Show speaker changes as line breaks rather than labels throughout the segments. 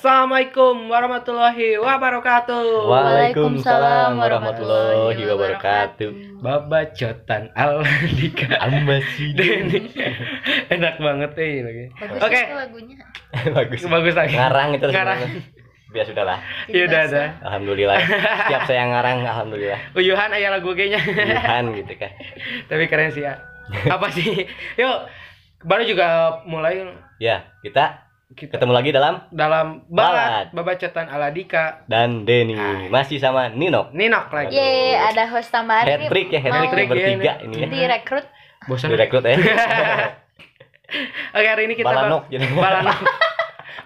Assalamualaikum warahmatullahi wabarakatuh.
Waalaikumsalam warahmatullahi wabarakatuh.
Babacotan Aldika
Ambasi.
Enak banget eh lagi. Oke.
lagunya.
Bagus.
Bagus lagi.
Ngarang itu
Ngarang.
sebenarnya. Biar sudahlah.
Ya udah ada.
Alhamdulillah. Setiap saya ngarang alhamdulillah.
Uyuhan aya lagu kayaknya.
Tuhan gitu kan.
Tapi keren sih ya. Apa sih? Yuk, baru juga mulai
Ya, kita
kita
ketemu lagi dalam
dalam balat babacotan Aladika.
dan Denny
Ah.
masih sama Nino.
Ninok lagi.
Yeay, ada host tambahan
Hat trick ya, hat
Mau
trick
ya,
bertiga
ini.
ini ya.
direkrut.
Bosan.
Direkrut ya.
Oke, hari ini kita
Balanok jadi.
Balanok.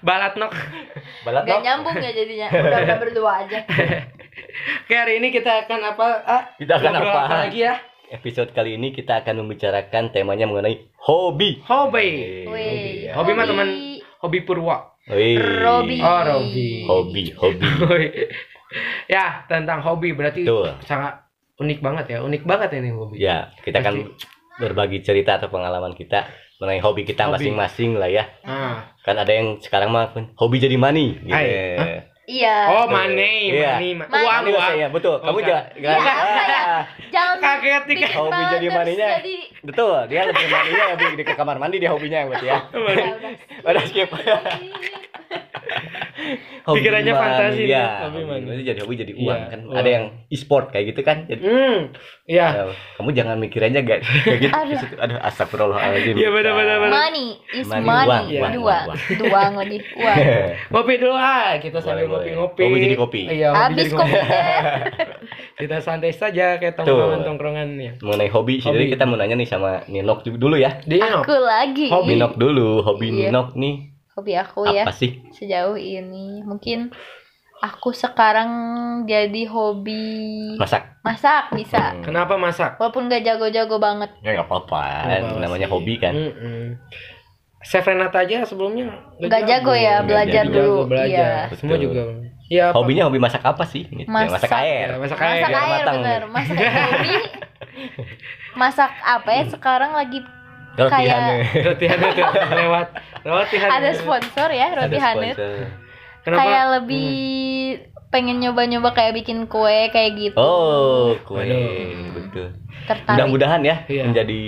Balatnok.
Balat
Gak nyambung ya jadinya. Udah udah berdua aja.
Oke, hari ini kita akan apa? Ah,
Kita akan apa?
lagi ya?
Episode kali ini kita akan membicarakan temanya mengenai hobi.
Hobi.
Wih.
Hobi mah teman hobi Purwa.
Wih.
Robi.
Oh, Robi.
Hobi, hobi.
ya, tentang hobi berarti
Betul.
sangat unik banget ya. Unik banget ini hobi.
Ya, kita akan berbagi cerita atau pengalaman kita mengenai hobi kita masing-masing lah ya.
Ah.
Kan ada yang sekarang mah hobi jadi money. Gitu.
Ay?
Iya.
Oh, money,
Iya.
money, ma-
Money.
uang, uang.
saya, betul. Kamu
Bukan.
jangan jangan-
Iya.
Ah,
Jangan
Kaget nih,
bikin
Hobi jadi maninya.
Jadi
betul. Dia lebih maninya lebih di ke kamar mandi dia hobinya berarti ya.
Ya, udah.
Udah skip. Hobi
Pikirannya
jadi
fantasi
ya.
hobi money
jadi hobi jadi uang
Iya,
kan.
uang.
Ada yang e-sport kayak gitu kan. Jadi
Hmm. Ya.
ya, kamu jangan mikirannya gak kayak gitu.
Aduh.
Di situ. Aduh astagfirullahaladzim.
Iya, benar, benar, benar.
Money is
Money,
money.
uang,
uang,
Dua.
uang.
Duang lagi. Uang.
Ngopi dulu ah, kita sambil
boleh.
ngopi-ngopi.
Hobi jadi kopi.
Iya, hobi
Habis
kopi.
kopi.
Kita santai saja kayak
Tuh.
tongkrongan-tongkrongan ya.
mengenai hobi, sih,
Hobi.
jadi kita mau nanya nih sama Ninok dulu ya.
Dia
Aku lagi.
Hobi.
Ninok dulu, hobi
Iya.
Ninok nih
Hobi aku ya.
apa sih?
Sejauh ini mungkin aku sekarang jadi hobi
Masak.
masak bisa.
Hmm.
Kenapa masak?
Walaupun gak jago-jago banget.
Ya nggak apa-apa, namanya
sih.
hobi kan.
Mm-mm. Chef Renata aja sebelumnya
Nggak jago ya,
Nggak
belajar
jago.
dulu.
belajar.
Iya.
Semua
Betul.
juga. Ya, apa?
Hobinya hobi masak apa sih? Gitu. Ya,
Masak.
masak air.
Ya, masak air.
Masak
biar
air
matang
bener. Masak hobi. Masak apa ya sekarang lagi
Roti
Kayak-
Hane.
Roti Hane tuh lewat roti Hane.
ada sponsor ya roti Hanet.
sponsor.
Kenapa?
Kayak lebih pengen nyoba-nyoba kayak bikin kue kayak gitu.
Oh, kue. Betul.
Tertarik.
Mudah-mudahan ya
Iya.
menjadi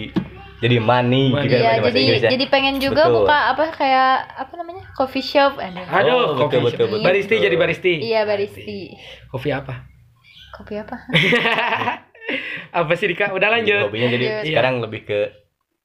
jadi money,
Money.
juga
Iya,
bahasa
jadi
ya.
jadi pengen juga
Betul.
buka apa kayak apa namanya? coffee shop. Aduh.
Aduh,
Oh,
kopi.
betul, betul, betul.
Baristi
Betul.
jadi baristi.
Iya, baristi.
Kopi apa?
Kopi apa?
apa sih Dika? Udah lanjut.
Hobinya jadi
Lanjut.
sekarang lebih ke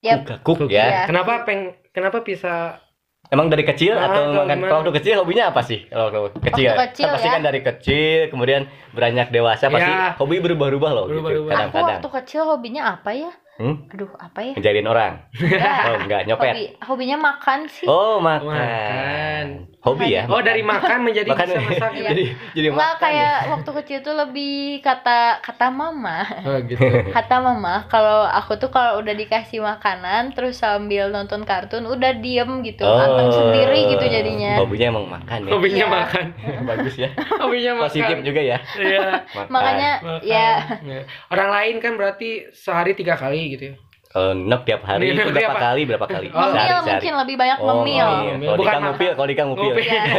Yap.
cook, cook ya.
Iya.
Kenapa peng kenapa bisa
Emang dari kecil
Ah,
atau makan
gimana?
kalau waktu kecil hobinya apa sih? Kalau waktu kecil,
Waktu kecil
Kan pasti
ya.
kan dari kecil kemudian beranjak dewasa pasti
Ya.
hobi berubah-ubah loh gitu
Berubah-ubah.
Aku
kadang-kadang.
waktu kecil hobinya apa ya?
Hmm?
Aduh, apa ya?
Ngejailin orang.
Enggak.
Oh, enggak nyopet.
Hobi, hobinya makan sih.
Oh, makan.
Makan.
Hobi ya?
Oh, dari makan menjadi
Makan
bisa masak.
Iya.
jadi jadi
Enggak
makan.
kayak waktu kecil tuh lebih kata kata mama.
Oh, gitu.
Kata mama kalau aku tuh kalau udah dikasih makanan terus sambil nonton kartun udah diem gitu, anteng sendiri gitu jadinya.
Oh, Hobinya emang makan ya.
Hobinya
Iya.
makan.
Bagus ya.
Hobinya makan.
Positif juga ya.
Iya.
Makan.
Makanya
Makan.
ya
Ya. Orang lain kan berarti sehari tiga kali gitu ya.
Kalau nok tiap hari
Nginep
itu berapa
tiap-
kali? Berapa kali?
Oh,
ngemil mungkin lebih banyak
Oh,
ngemil.
ngemil. Kalau
Bukan
Dika
makan.
ngupil, kalau Dika ngupil.
Ngupil.
Iya.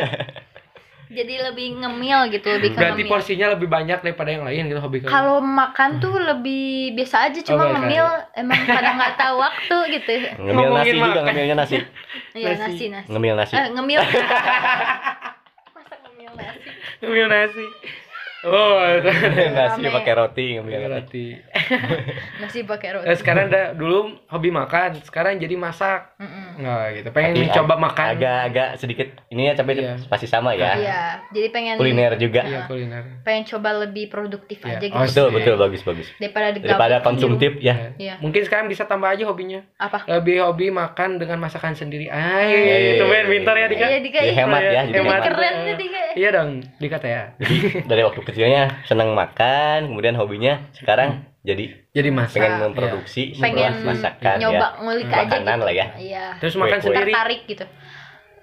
Jadi lebih ngemil gitu, lebih ke
Berarti
ngemil.
porsinya lebih banyak daripada yang lain gitu hobi kamu.
Kalau makan tuh lebih biasa aja, cuma
Oh,
ngemil emang kadang nggak tahu waktu gitu.
Ngemil
Ngomongin
nasi juga,
makan.
ngemilnya nasi.
Iya
Nasi.
nasi nasi.
Ngemil nasi.
Eh, ngemil. Masa ngemil nasi?
Ngemil nasi. Oh,
nasi
Rame.
pakai roti ngambil roti.
Masih pakai roti.
Eh, sekarang udah dulu hobi makan, sekarang jadi masak.
Mm-mm.
Nah, gitu. Pengen
Tapi
coba
ag-
makan.
agak-agak sedikit ini ya tapi
Iya.
pasti sama ya
Iya, jadi pengen
kuliner juga
Iya, kuliner.
pengen coba lebih produktif
Iya.
aja gitu.
Oh,
betul betul bagus bagus
Daripada
daripada konsumtif ya
Iya.
Mungkin sekarang bisa tambah aja hobinya.
Apa?
Lebih hobi makan dengan masakan sendiri.
Iya,
Ay,
iya,
itu
iya,
main pintar ya Dika.
Iya, Dika.
Hemat ya jadi
Hemat.
Keren nih Dika.
Iya dong, dikata ya.
dari waktu kecilnya senang makan kemudian hobinya sekarang jadi
Jadi masak.
pengen
Iya.
memproduksi
Pengen
sebuah masakan
nyoba
ya
ngulik
Hmm.
aja
Makanan
gitu.
lah ya.
Iya.
Terus makan
Kue-kue.
sendiri.
Tertarik gitu.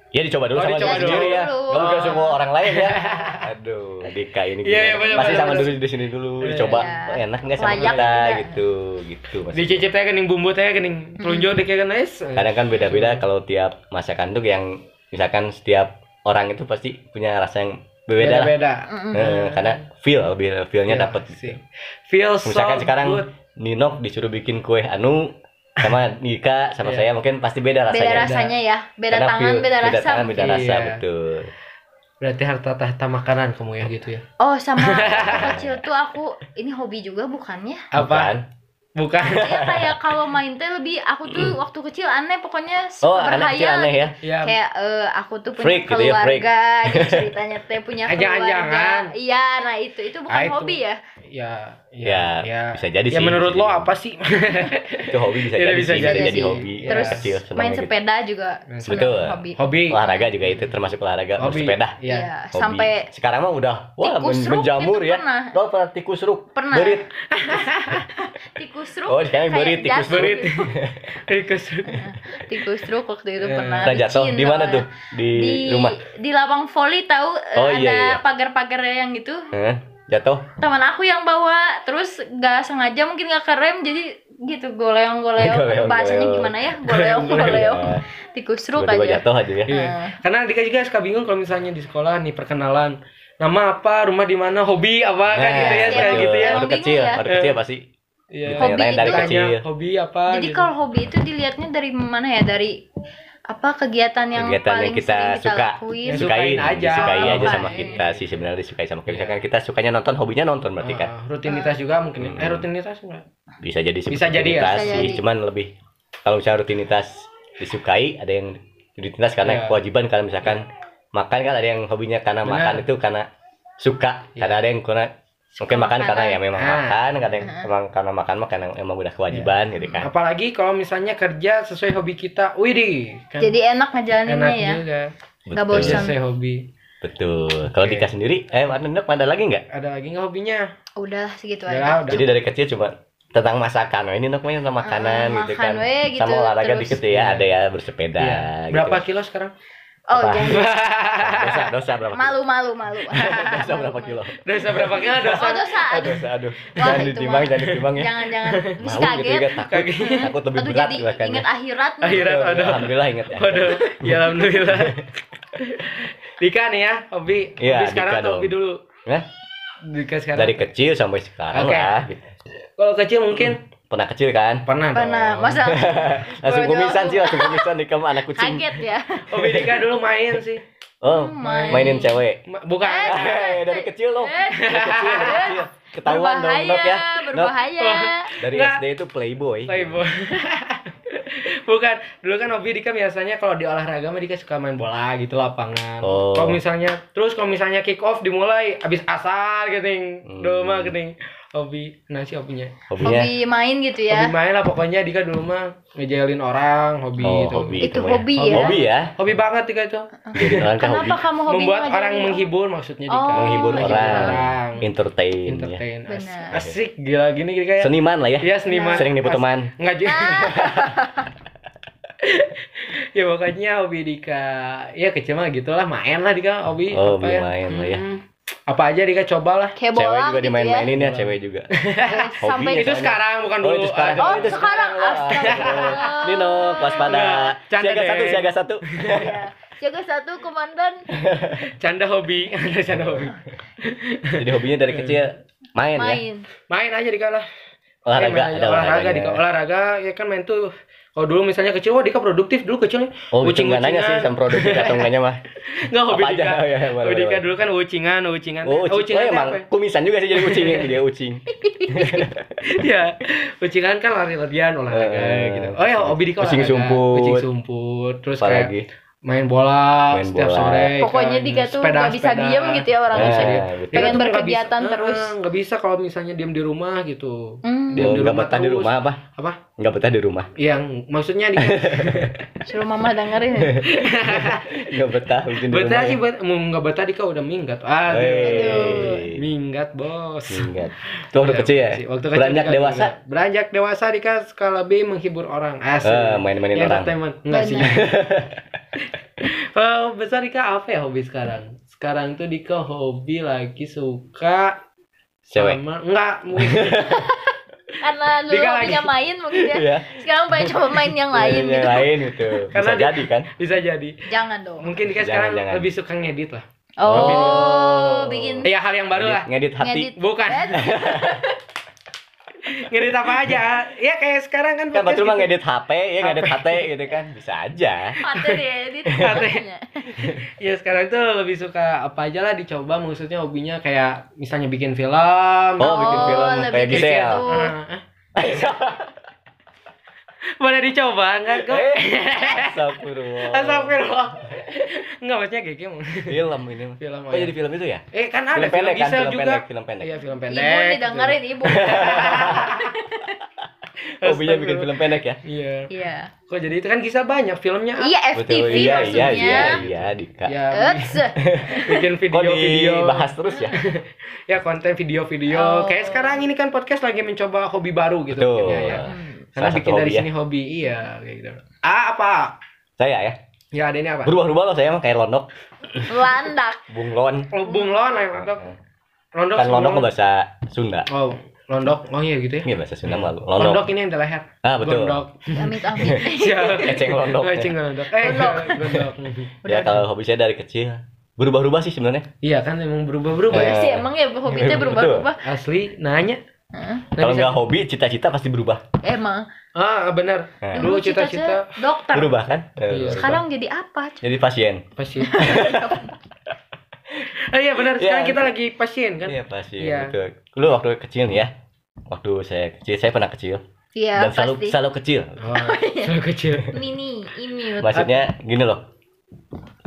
ya dicoba dulu
Oh,
sama
dicoba
diri ya
dulu.
nggak mungkin
Oh.
semua orang lain ya aduh Dika ini
Iya, iya,
gimana?
bener,
pasti
bener,
sama
bener.
dulu di sini dulu
Iya.
dicoba
Iya.
oh, enak nggak sama
Layak
kita
juga.
gitu gitu maksudnya.
Dicicip teh kening bumbu teh kening telunjuk deh kayak nice.
kadang kan beda-beda kalau tiap masakan tuh yang misalkan setiap orang itu pasti punya rasa yang berbeda lah
Beda-beda.
Mm-mm.
Eh, karena feel lebih feelnya
Iya,
dapet
sih. Feels so
misalkan sekarang
good.
Ninok disuruh bikin kue anu sama Nika sama
Iya.
saya mungkin pasti beda rasanya
Beda rasanya ya. Beda
Karena
tangan,
feel-
beda rasa.
tangan, beda rasa
Iya.
betul
Berarti harta tahta makanan kamu ya gitu ya.
Oh, sama kecil tuh aku ini hobi juga bukannya?
Apa?
Bukan?
Bukan.
Ya kayak kalau main teh lebih aku tuh waktu kecil aneh pokoknya suka
oh
berhayal.
aneh ya
Ya.
Kayak eh, aku tuh punya
Freak gitu ya, freak.
keluarga, gitu ceritanya teh punya
Ajang-ajangan.
keluarga. Iya, nah itu itu bukan
Ah, itu.
hobi ya.
Ya,
Ya, bisa jadi
ya
sih,
menurut lo apa sih?
itu hobi bisa
Iya,
jadi
bisa
sih,
jadi
bisa jadi
sih.
hobi
Terus
Anak kecil
main
gitu.
sepeda juga
Betul.
hobi.
Hobi.
olahraga juga itu termasuk olahraga
Hobi.
bersepeda
Iya.
Iya,
hobi.
sampai
sekarang mah udah wah
tikus
men-
ruk
menjamur
itu
ya
pernah.
lo pernah tikus ruk
Pernah.
berit
tikus ruk.
Oh, sekarang berit, tikus
berit. Tikus.
tikus ruk waktu itu
Eh,
pernah
pernah jatuh di mana tuh di,
di
rumah
di lapang voli tahu eh,
Oh,
ada
iya, iya.
pagar-pagar yang gitu?
Jatuh
teman aku yang bawa terus nggak sengaja mungkin nggak kerem jadi gitu goleong goleong
Goleong,
bahasanya
goleong.
gimana ya goleong goleong tikus ruk
tiba-tiba
aja
jatuh aja ya
Iya.
Nah.
Karena Dika juga suka bingung kalau misalnya di sekolah nih perkenalan nama apa, rumah di mana, hobi apa kan gitu ya,
iya,
kayak gitu ya.
waktu
bingung
kecil
ya.
waktu kecil pasti
Iya.
Hobi
dari
itu-
kecil
hobi apa
jadi
gitu.
kalau hobi itu dilihatnya dari mana ya dari apa kegiatan yang
kegiatan
paling
yang kita
sering kita
suka
lakuin
Ya,
disukai
sukain aja.
disukai aja sama kita sih sebenarnya disukai sama kita misalkan kita sukanya nonton hobinya nonton berarti kan
Ah, rutinitas juga mungkin.
Hmm.
Eh rutinitas enggak?
bisa jadi
Bisa jadi ya?
Bisa
sih
jadi.
cuman lebih kalau misalnya rutinitas disukai ada yang rutinitas karena
Iya.
kewajiban karena misalkan makan kan ada yang hobinya karena
Benar.
makan itu karena suka
Iya.
karena ada yang karena mungkin makan karena ya memang
Ah.
makan kadang yang
Ah.
emang karena makan mah karena emang udah kewajiban gitu kan
Apalagi kalau misalnya kerja sesuai hobi kita. Widih. Kan
jadi enak ngejalaninnya
enak
ya
juga.
nggak
Betul.
bosan.
Sesuai hobi.
betul kalau
Oke.
Dika sendiri eh ada ada lagi nggak
Ada lagi nggak hobinya?
udah segitu
Udah,
aja
udah.
jadi dari kecil cuma tentang masakan oh, ini namanya tentang makanan
Ah,
gitu
makan
kan
we gitu,
sama olahraga
terus-
dikit ya
Iya.
ada ya bersepeda
Iya.
gitu.
Berapa kilo sekarang?
Oh
Apa?
jangan
dosa dosa berapa kilo?
malu malu malu
dosa berapa kilo
Dosa berapa kilo? Dosa.
oh dosa
aduh
aduh
dosa aduh
Wah,
jangan ditimbang jangan ditimbang ya
jangan jangan bisa
Malu gitu
kaget
ya, takut
Kaget.
takut lebih
aduh
berat
jadi
bahkan
inget akhirat nih.
Akhirat, aduh.
alhamdulillah ingat ya
Waduh, ya alhamdulillah. Dika nih ya, hobi.
Iya,
hobi sekarang
Dika
atau hobi dulu?
Hah?
Dika sekarang.
dari kecil sampai sekarang
Oke.
lah gitu.
Kalau kecil mungkin
pernah kecil kan
pernah.
pernah
dong.
masa
langsung kumisan sih langsung kumisan di kamar anak kucing
kaget ya
Hobi Dika dulu main sih.
oh
Main.
mainin cewek
Ma- Bukan.
Eh,
Eh, dari kecil loh
Eh.
dari kecil dari kecil ketahuan dong Nok ya Nok,
berbahaya
dari
Nggak.
SD itu playboy
Playboy. Bukan, dulu kan hobi Dika biasanya kalau di olahraga mah Dika suka main bola gitu lapangan.
Oh.
Kalau misalnya terus kalau misalnya kick off dimulai abis asal gitu.
Hmm.
Dulu mah gitu. Hobi, nah sih hobinya.
hobinya
hobi main gitu ya
Hobi main lah pokoknya Dika dulu mah ngejailin orang, hobi
oh
itu.
hobi
Itu
mah ya.
hobi
Oh,
ya?
hobi ya
Hobi banget Dika itu.
orang kan hobi
kenapa kamu hobi
Membuat orang menghibur maksudnya Dika.
Oh,
menghibur
menghibur
orang entertain ya.
Entertain. As-
Benar.
Asik gila gini Dika ya.
seniman lah ya
Iya seniman.
sering nipu teman
Enggak juga. ya pokoknya hobi Dika ya kecil mah gitulah main lah Dika hobi
Oh,
apa
hobi
ya.
main lah ya.
Apa aja Dika? Cobalah.
Kayak
cewek juga
gitu
dimain-mainin ya
Bola.
cewek juga.
Ya sampai
Hobi
itu
soalnya.
sekarang bukan
Oh,
dulu.
itu sekarang.
Oh,
itu
sekarang. Astagfirullah.
Nino waspada. Siaga
deh.
satu siaga satu.
Iya. jaga satu komandan.
Canda hobi. Ada canda hobi.
Jadi hobinya dari kecil main, ya.
Main.
Main aja Dika lah
olahraga
main
ada
olahraga. Dika. Olahraga ya kan main tuh kalau dulu misalnya kecil, wah Dika produktif dulu kecilnya.
Oh, gitu nggak nanya sih sama produktif atau enggaknya mah.
Enggak hobi
aja?
Dika.
Oh, iya, boleh,
Hobi Dika dulu kan ucingan, ucingan.
Oh,
Eh,
ucing.
ucingan
Oh, emang
apa ya?
kumisan juga sih jadi ucing dia ucing.
Iya. Ucingan kan lari-larian olahraga
Eh,
gitu. Oh ya, hobi Dika
ucing
olahraga.
sumput.
Ucing sumput. Terus kayak main bola
Main
setiap
bola.
sore.
Pokoknya
kan.
Dika tuh
Sepeda-
nggak bisa
sepeda.
diem gitu ya orangnya.
Eh,
diem.
betul.
Dika
Pengen berkegiatan
bisa-
terus.
Eh, nggak bisa kalau misalnya diem di rumah gitu.
Hmm,
Diam
Oh,
di rumah
betah di
terus.
rumah apa?
Apa?
Nggak betah di rumah.
Yang maksudnya Dika
suruh mama dengerin.
Nggak betah mungkin di
betah
rumah.
sih
ya.
bet mau nggak betah Dika udah minggat. Aduh.
Wey.
Minggat bos.
Minggat. Itu waktu
Iya,
kecil ya?
Waktu kecil
Beranjak
Dika
dewasa?
juga. Beranjak dewasa Dika skala B menghibur orang. Asik.
Eh, main-mainin orang.
Entertainment. Enggak sih. Kalau besar Dika apa ya hobi sekarang? Sekarang tuh Dika hobi lagi suka
Cewek.
sama enggak mungkin.
Karena dulu hobinya
lagi.
main mungkin ya.
Iya.
Sekarang pengen coba main yang lain
Yang
gitu.
lain gitu.
Karena
Bisa
di-
jadi kan?
bisa jadi.
Jangan dong.
Mungkin
Jangan,
sekarang
jangan.
lebih suka ngedit lah.
Oh, bikin
Iya hal yang baru lah.
Ngedit hati.
ngedit.
Bukan. ngedit apa aja? Ya kayak sekarang kan
Kan betul mah
gitu.
ngedit HP ya ngedit HT gitu kan. Bisa aja.
Mati diedit.
Ya sekarang tuh lebih suka apa aja lah dicoba maksudnya hobinya kayak misalnya bikin film.
Oh, bikin film
lebih
kayak Gisel.
Boleh dicoba enggak kok?
Eh, Astagfirullah.
Astagfirullah. Enggak maksudnya kayak gimana?
Film ini.
Film
Oh, jadi film itu ya?
Eh kan ada
Film
film,
pendek kan,
Gisel
film
juga.
pendek, film pendek.
Iya, film pendek.
Ibu didengerin ibu.
Hobinya bikin film pendek ya?
Iya.
Iya.
Kok jadi itu kan Gisel banyak filmnya.
Iya
Betul,
FTV
iya, iya,
maksudnya.
iya, iya, Dika.
Ya, bikin video-video.
dibahas terus ya?
Ya konten video-video.
Oh.
Kayak sekarang ini kan podcast lagi mencoba hobi baru gitu.
Betul.
Ya, ya.
Hmm.
Karena
Salah satu
bikin dari
hobi ya.
sini hobi, iya kayak gitu. Ah, apa?
Saya ya.
Ya ada ini apa?
Berubah-ubah loh saya mah kayak londok,
Landak.
bunglon.
Oh, bunglon, ayo londok. Londok.
Kan londok mah bahasa Sunda.
Oh, londok. Oh iya gitu ya.
Iya bahasa Sunda malu.
Londok,
Londok.
ini yang leher.
Ah, betul.
Gondok.
Amit amit.
Siap.
Eceng londok.
Oh, eceng londok. Eh,
gondok.
Ya kalau hobi saya dari kecil berubah-ubah sih sebenarnya.
Iya kan emang berubah-berubah
Eh,
ya.
sih emang ya hobinya berubah-ubah.
Asli nanya. Nggak
Kalau nggak hobi, cita-cita pasti berubah.
Emang.
Ah, benar.
Nah,
Dulu cita-cita
dokter.
berubah kan?
Iya.
Sekarang jadi apa?
Jadi pasien.
pasien. Ah, iya benar. Sekarang
Iya.
kita lagi pasien kan?
Iya pasien.
Iya.
Betul. Dulu waktu kecil nih ya. Waktu saya kecil, saya pernah kecil
Iya
dan selalu
pasti.
selalu kecil.
Oh, selalu kecil.
Mini, imut.
Maksudnya gini loh.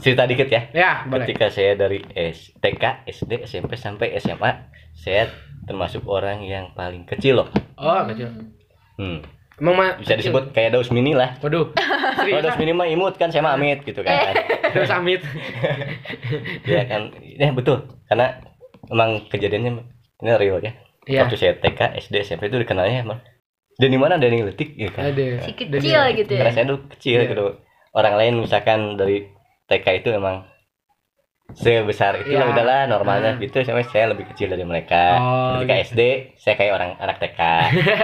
Cerita dikit ya.
Ya, boleh.
Ketika saya dari S, TK, SD, SMP sampai SMA, saya termasuk orang yang paling kecil loh.
Oh, kecil.
Hmm.
Emang mah
Bisa
kecil?
disebut kayak Daus Mini lah.
Waduh.
Kalau. Daus Mini mah imut kan saya mah amit gitu kan.
Terus amit.
ya kan. Ya betul. Karena emang kejadiannya ini real ya.
Iya.
Waktu saya TK, SD, SMP itu dikenalnya emang Dani mana Dani Letik gitu kan.
Ada.
Si
Dan
kecil gitu ya.
Karena saya dulu kecil
Iya.
gitu. Orang lain misalkan dari TK itu emang sebesar itu
Iya.
lah udahlah normalnya
Ah.
gitu sampai saya lebih kecil dari mereka.
Oh,
ketika
gitu.
SD saya kayak orang anak TK.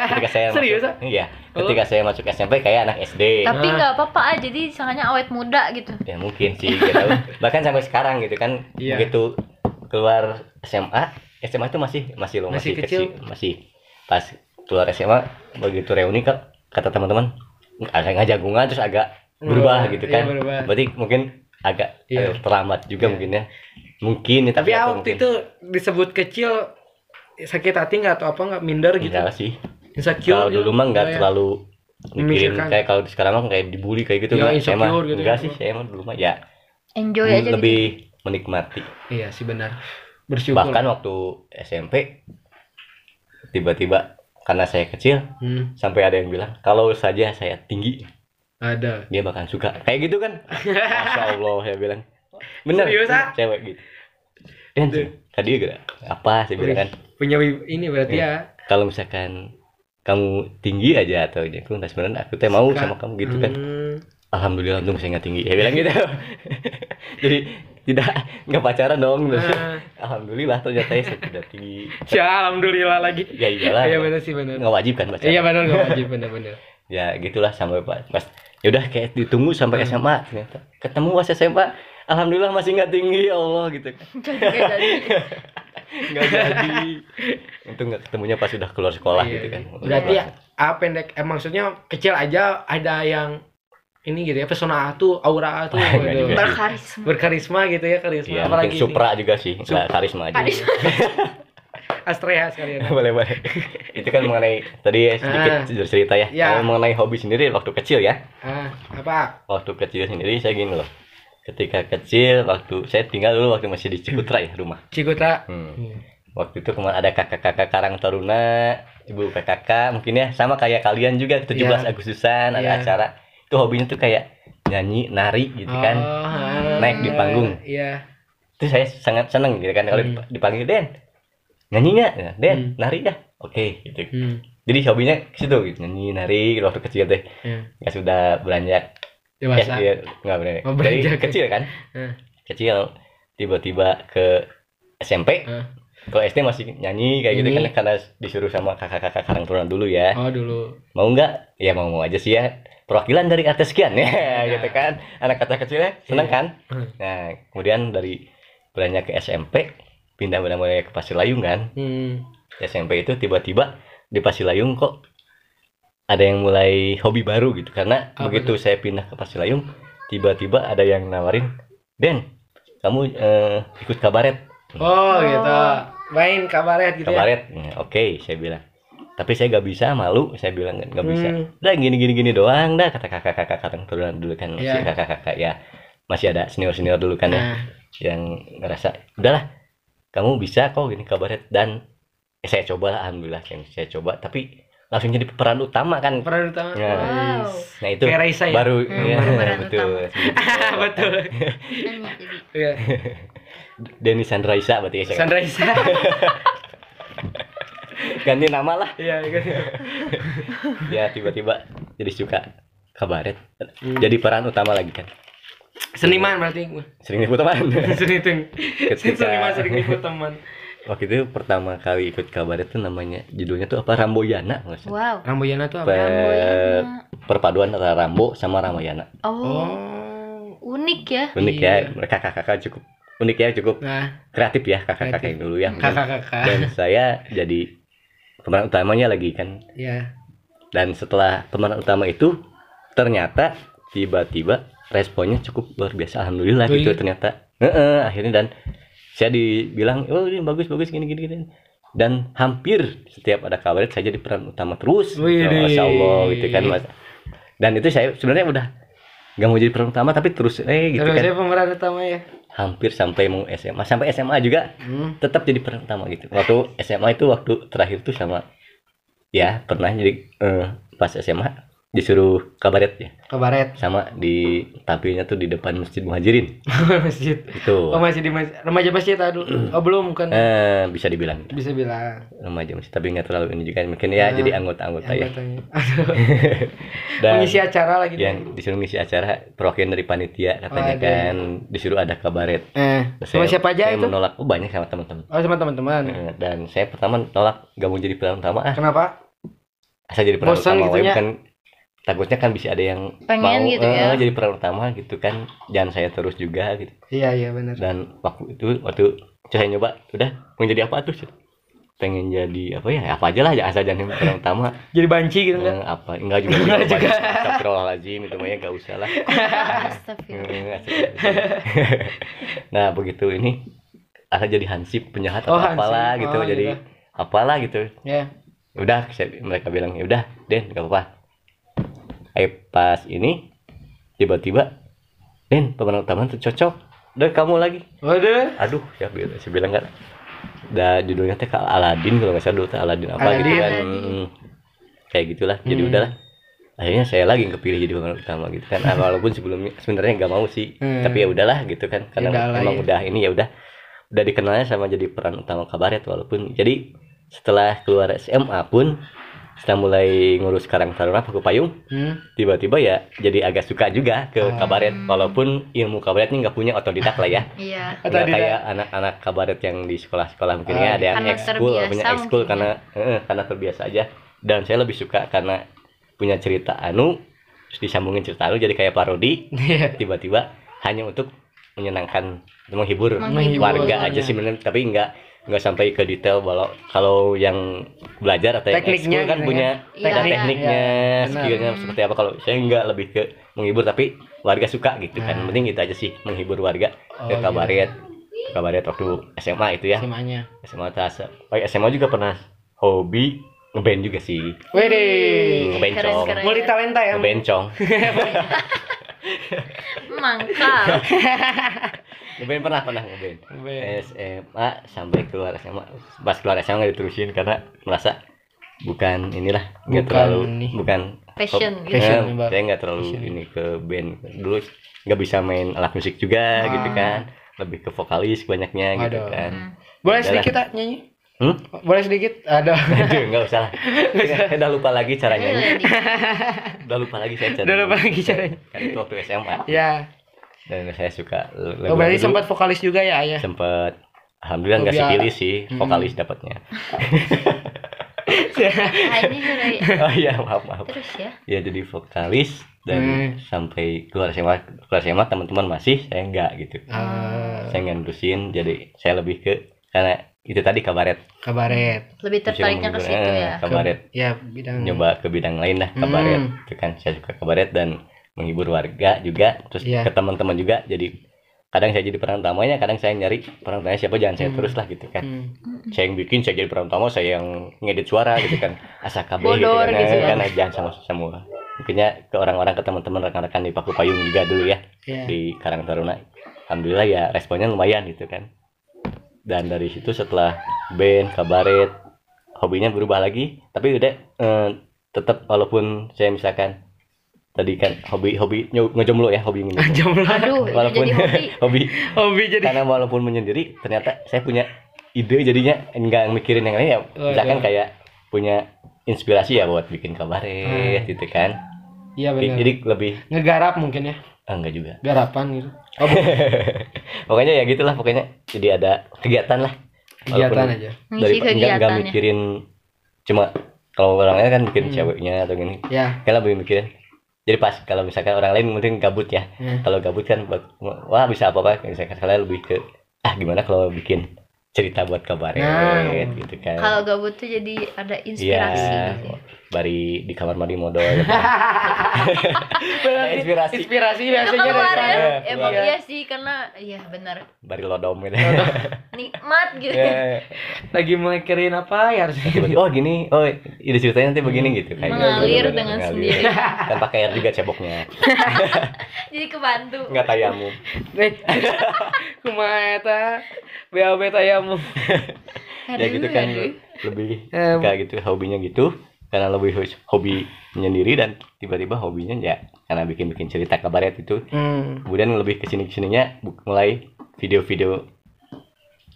ketika saya
Serius,
masuk, iya. Ketika saya masuk SMP kayak anak SD.
Tapi
Ah.
nggak apa-apa ah, jadi sangatnya awet muda gitu.
Ya mungkin sih gitu. Bahkan sampai sekarang gitu kan
Iya.
begitu keluar SMA, SMA itu masih masih lo
Masih
masih,
kecil.
kecil. masih pas keluar SMA begitu reuni kan kata teman-teman agak nggak jagungan terus agak berubah gitu
Iya,
kan.
berubah.
Berarti mungkin agak
Iya.
agak terlambat juga
Iya.
mungkin ya. Mungkin ya,
Tapi
atau
waktu
mungkin-
itu disebut kecil sakit hati nggak atau apa nggak minder gitu?
enggak sih.
Insecure.
Kalau
gitu?
dulu mah nggak
ya?
terlalu mikirin kayak kalau sekarang mah kayak dibully kayak gitu
Ya,
nggak. saya mah
gitu
enggak
ya.
sih saya mah dulu mah ya
Enjoy aja gitu.
lebih menikmati
Iya sih benar. Bersyukur.
bahkan waktu SMP tiba-tiba karena saya kecil
Hmm,
sampai ada yang bilang kalau saja saya tinggi
ada.
dia bakal suka. Kayak gitu kan? Masya allah saya bilang. Bener
Serius, ah?
cewek gitu. Dan tadi juga apa saya bilang kan?
Punya ini berarti ya.
kalau misalkan kamu tinggi aja atau aku nah sebenarnya aku teh mau
Suka.
sama kamu gitu kan.
Hmm,
alhamdulillah untung saya nggak tinggi. Saya bilang gitu. Jadi tidak nggak pacaran dong.
Ah.
alhamdulillah ternyata saya sudah tinggi.
Ya alhamdulillah lagi.
ya iyalah.
Iya benar sih benar.
nggak wajib kan pacaran?
Iya benar nggak wajib benar-benar.
ya gitulah sampai pas, pas yaudah kayak ditunggu sampai
Hmm.
SMA ternyata ketemu pas SMA alhamdulillah masih nggak tinggi ya Allah gitu kan
nggak jadi.
nggak jadi itu nggak ketemunya pas udah keluar sekolah
Iya,
gitu kan
Berarti ya A pendek eh maksudnya kecil aja ada yang ini gitu ya pesona A tuh aura A tuh gitu.
berkarisma
berkarisma gitu ya karisma
Iya,
apalagi
Supra juga sih, nggak karisma aja.
Karisma.
Astrea sekalian
boleh boleh. itu kan mengenai tadi sedikit
Ah.
cerita ya.
Ya.
Kalau mengenai hobi sendiri waktu kecil ya.
ah apa
Waktu kecil sendiri saya gini loh. Ketika kecil waktu saya tinggal dulu waktu masih di Cikutra ya rumah.
Cikutra
Hmm. Waktu itu kemarin ada kakak-kakak Karang Taruna, ibu PKK mungkin ya sama kayak kalian juga 17
Iya.
Agustusan ada
Iya.
acara. Itu hobinya tuh kayak nyanyi, nari gitu kan.
Oh, ah.
Naik di panggung.
iya
itu saya sangat seneng gitu kan kalau
Hmm.
dip- dipanggil Den nyanyi nggak? Ya, Den
Hmm.
nari ya oke gitu.
Hmm.
jadi hobinya ke situ gitu. Nyanyi nari waktu kecil teh.
Iya.
ya sudah beranjak
dewasa.
Ya, ya, nggak beranjak
Oh,
dari kecil kan?
Hmm.
kecil tiba-tiba ke SMP
Hmm.
kalau SD masih nyanyi kayak gitu kan karena disuruh sama kakak-kakak karang turunan dulu ya.
Oh dulu.
Mau nggak? Ya mau mau aja sih ya. Perwakilan dari artis sekian ya
Iya.
gitu kan. Anak kata kecilnya seneng
Iya.
kan?
Hmm.
nah kemudian dari beranjak ke SMP pindah mulai ke Pasir Layung kan?
Hmm.
SMP itu tiba-tiba di Pasir Layung kok ada yang mulai hobi baru gitu. Karena
Apa
begitu saya pindah ke Pasir Layung tiba-tiba ada yang nawarin Den kamu eh, ikut kabaret.
Oh, gitu. Main kabaret gitu ya?
Kabaret. Ya, oke saya bilang. Tapi saya gak bisa malu. Saya bilang nggak bisa.
Hmm.
udah gini gini gini doang. Dah kata kakak kakak kakak turunan dulu kan. Masih
Iya.
kakak kakak ya. Masih ada senior senior dulu kan ya
nah.
yang ngerasa udahlah kamu bisa kok gini kabaret dan eh, saya coba lah alhamdulillah yang saya coba. Tapi langsung jadi peran utama kan.
Peran utama?
Ya.
Wow.
nah itu
kayak Raisa ya?
baru
Hmm,
ya,
baru peran
betul.
Betul.
Jadi.
Iya.
Denny Sandraisa berarti ya saya
Sandra Isa
ganti nama lah.
Iya
ya tiba-tiba jadi suka kabaret.
Hmm.
jadi peran utama lagi kan
seniman berarti
sering disebut teman.
Seniman
Ketika-
seniman sering ikut teman.
Waktu itu pertama kali ikut kabaret tuh namanya judulnya tuh apa? Ramboyana nggak.
Wow.
Ramboyana tuh apa?
Pe-
Ramboyana.
perpaduan antara Rambo sama Ramayana.
Oh,
oh.
Unik ya.
unik
Iya.
ya mereka kakak-kakak cukup unik ya cukup
nah.
kreatif ya kakak-kakak
Kreatif.
yang dulu ya.
Kakak-kakak.
Dan saya jadi pemeran utamanya lagi kan.
Ya
dan setelah pemeran utama itu ternyata tiba-tiba responnya cukup luar biasa alhamdulillah
Oh,
gitu ternyata. Heeh, akhirnya dan saya dibilang oh ini bagus bagus gini gini gini. Dan hampir setiap ada kabar saya jadi peran utama terus gitu. Masya allah gitu kan mas. Dan itu saya sebenarnya udah nggak mau jadi peran utama tapi terus eh gitu
terus
kan.
saya pemeran utama ya?
Hampir sampai mau SMA sampai SMA juga
hmm.
tetap jadi peran utama gitu. Waktu SMA itu waktu terakhir tuh sama ya pernah jadi eh, pas SMA disuruh kabaret ya?
Kabaret
sama di tampilnya tuh di depan masjid muhajirin.
Masjid.
Itu.
Oh masih di masjid remaja masjid aduh. Oh belum kan
eh, bisa dibilang.
Bisa bilang.
Remaja masjid tapi nggak terlalu ini juga. Mungkin ya
Ah,
jadi anggota-anggota ya. dan
mengisi acara lagi
yang disuruh ngisi acara perwakilan dari panitia katanya
Waduh.
kan disuruh ada kabaret
eh sama
Saya-
siapa aja
saya
itu?
menolak. Oh banyak sama teman-teman.
Oh sama teman-teman.
Eh, dan saya pertama nolak gak mau jadi peran utama. Ah.
Kenapa?
Saya jadi peran
Bosan
utama.
Gitu ya?
bukan takutnya kan bisa ada yang
Pengen
mau
gitu
eh,
ya.
jadi peran utama gitu kan. Jangan saya terus juga gitu.
Iya iya benar.
Dan waktu itu waktu saya nyoba udah mau jadi apa tuh? Pengen jadi apa ya? Apa aja lah asal jangan peran utama.
Jadi banci gitu
Eh,
kan?
apa? Enggak juga
Enggak
juga. astagfirullahaladzim itu mah ya enggak usah lah. Nah begitu ini asal jadi hansip penjahat
Oh,
atau apalah
hansip.
gitu
Oh,
jadi
gitu.
apalah gitu.
Ya
udah saya, mereka bilang ya udah Den gak apa-apa eh pas ini tiba-tiba Den pemeran utama tuh cocok. Udah kamu lagi.
Waduh.
Aduh ya bi- saya bilang kan da judulnya teh Aladin kalau nggak salah. Dulu teh Aladin apa gitu
Aladin.
kan.
Aladin.
Mm, kayak gitulah. Jadi
Hmm.
udahlah. Akhirnya saya lagi yang kepilih jadi pemeran utama gitu kan. Ah, walaupun sebelumnya sebenarnya nggak mau sih.
Hmm.
tapi ya udahlah gitu kan. Karena
Udahlah,
emang
ya.
udah ini ya udah. Udah dikenalnya sama jadi peran utama kabaret walaupun. Jadi setelah keluar SMA pun setelah mulai ngurus Karang Taruna Paku Payung?
Hmm.
tiba-tiba ya jadi agak suka juga ke
Oh.
kabaret. Walaupun ilmu kabaretnya nggak punya otodidak lah ya.
Iya.
Nggak kayak anak-anak kabaret yang di sekolah-sekolah mungkin
Oh,
ya ada yang ekskul punya ekskul
mungkin
karena eh, karena terbiasa aja. Dan saya lebih suka karena punya cerita anu terus disambungin cerita anu jadi kayak parodi.
Iya.
tiba-tiba hanya untuk menyenangkan menghibur
Menghibur.
warga aja sih bener. Tapi nggak nggak sampai ke detail kalau kalau yang belajar atau yang
Tekniknya
kan
gitu
punya
Iya,
ada
iya.
tekniknya
Iya, benar.
skillnya
Hmm.
seperti apa kalau saya nggak lebih ke menghibur tapi warga suka gitu kan
Nah.
penting gitu aja sih menghibur warga
Oh,
ke kabaret kabaret waktu SMA itu ya
SMA-nya.
SMA tas oh, SMA juga pernah hobi ngeband juga sih
Wede.
ngebencong.
Multi talenta ya.
ngebencong
Mangkal.
ngeband pernah pernah ngeband
Ngeband.
SMA sampai keluar SMA pas keluar SMA nggak diterusin karena merasa bukan inilah nggak terlalu
ini.
bukan
Passion gitu.
Passion,
Eh,
Mbak.
saya nggak terlalu
Passion.
ini ke band dulu nggak bisa main alat musik juga
Ah.
gitu kan lebih ke vokalis banyaknya gitu
Waduh.
kan
Hmm.
Boleh sedikit ah nyanyi?
Hmm?
Boleh sedikit? Ada.
Aduh, nggak usah lah saya udah lupa lagi caranya
Iya,
udah lupa lagi saya cara
Udah lupa lagi caranya.
kan itu waktu SMA
ya.
dan saya suka
Oh, berarti sempat vokalis juga ya, ayah?
sempat alhamdulillah nggak
Oh, biar-
sipilih sih
Hmm.
vokalis dapatnya
Ah, ini sudah
oh iya maaf maaf
terus ya.
ya jadi vokalis dan
Hmm.
sampai keluar SMA keluar SMA teman-teman masih saya enggak gitu
Ah,
saya nggak nerusin jadi saya lebih ke karena itu tadi kabaret
kabaret.
Lebih tertariknya ke situ
menghibur,
ya.
eh, kabaret
Ya, bidang
nyoba ke bidang lain lah kabaret
Hmm.
itu kan saya suka kabaret dan menghibur warga juga terus
Iya.
ke teman-teman juga jadi kadang saya jadi peran utamanya kadang saya nyari peran utamanya siapa jangan saya
Hmm.
terus lah gitu kan
Hmm.
saya yang bikin saya jadi peran utama saya yang ngedit suara gitu kan asa KB gitu kan,
gitu
eh,
ya.
kan jangan sama semua mungkinnya ke orang-orang ke teman-teman rekan-rekan di Paku Payung juga dulu ya
Ya.
di Karang Taruna alhamdulillah ya responnya lumayan gitu kan dan dari situ setelah band kabaret hobinya berubah lagi tapi udah eh, tetap walaupun saya misalkan tadi kan hobi hobi ngejomblo ya hobi
Jomblo.
Aduh,
walaupun
jadi hobi.
hobi
Hobi jadi.
karena walaupun menyendiri ternyata saya punya ide jadinya nggak mikirin yang lain ya misalkan kayak punya inspirasi ya buat bikin kabaret
Hmm.
gitu kan
Iya benar.
jadi lebih
Ngegarap mungkin ya.
ah, enggak juga
Garapan gitu.
pokoknya ya gitulah pokoknya jadi ada kegiatan lah
Kegiatan
Walaupun
aja.
Dari enggak enggak mikirin cuma kalau orang lain kan mikirin
Hmm.
ceweknya atau gini
Ya.
kan lebih mikirin jadi pas kalau misalkan orang lain mungkin gabut ya
ya.
kalau gabut kan wah bisa apa apa misalkan kalian lebih ke ah gimana kalau bikin cerita buat kabaret
Nah.
gitu kan
Kalau gabut tuh jadi ada inspirasi
Iya,
gitu.
Bari di kamar mandi modal gitu.
Berarti
inspirasi.
Inspirasi biasanya dari
keluar
sana.
ya.
Iya,
Emang iya sih karena iya benar
bari lodom gitu
nikmat gitu.
Ya,
Lagi mikirin apa ya harusnya.
tiba-tiba, oh gini oh ide ceritanya nanti begini gitu kan
Mengalir
Bener-bener
dengan
mengalir.
sendiri.
kan pakai air juga ceboknya
Jadi kebantu.
nggak tayamum
Nih. Kumaha eta? BAB tayamu.
ya gitu kan lebih kayak gitu hobinya gitu karena lebih hobi menyendiri dan tiba-tiba hobinya ya karena bikin-bikin cerita kabaret itu
Hmm.
kemudian lebih ke sini ke sininya bu- mulai video-video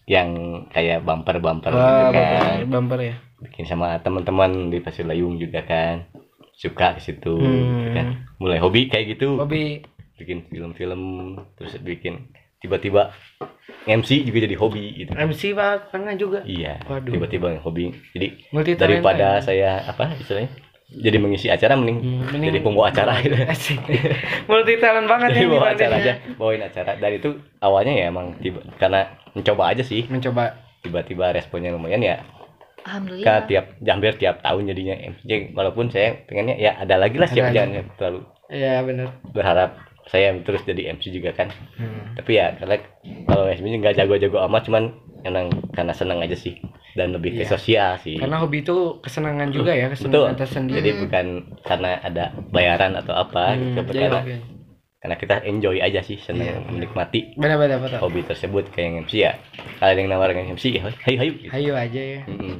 yang kayak bumper bumper gitu
Wah,
kan
bumper, bumper ya.
bikin sama teman-teman di Pasir Layung juga kan suka ke situ
Hmm.
kan mulai hobi kayak gitu
Hobi
bikin film-film terus bikin tiba-tiba MC juga jadi hobi gitu
MC Pak pernah juga.
iya
Waduh.
tiba-tiba hobi jadi
Multi
daripada saya apa istilahnya jadi mengisi acara mending,
Hmm, mending-
jadi pembawa acara gitu.
Multi talent banget
jadi
ya
bawa acara aja bawain acara dan itu awalnya ya emang tiba karena mencoba aja sih
Mencoba.
tiba-tiba responnya lumayan ya
Alhamdulillah.
kan tiap hampir tiap tahun jadinya MC walaupun saya pengennya ya ada lagi lah siapa jangan terlalu
Iya benar.
berharap saya terus jadi MC juga kan
Hmm.
tapi ya karena kalau MC nggak jago-jago amat cuman emang karena senang aja sih dan lebih ke
Iya.
sosial sih
Karena hobi itu kesenangan juga ya,
betul
kesenangan tersendiri.
jadi bukan karena ada bayaran atau apa
Hmm,
gitu
jadi
karena, karena kita enjoy aja sih senang
Iya.
menikmati
Benar-benar betul.
hobi tersebut kayak yang MC ya kalau ada yang nawarin MC ya hayu hayu gitu.
Hayu aja ya.
Mm-mm.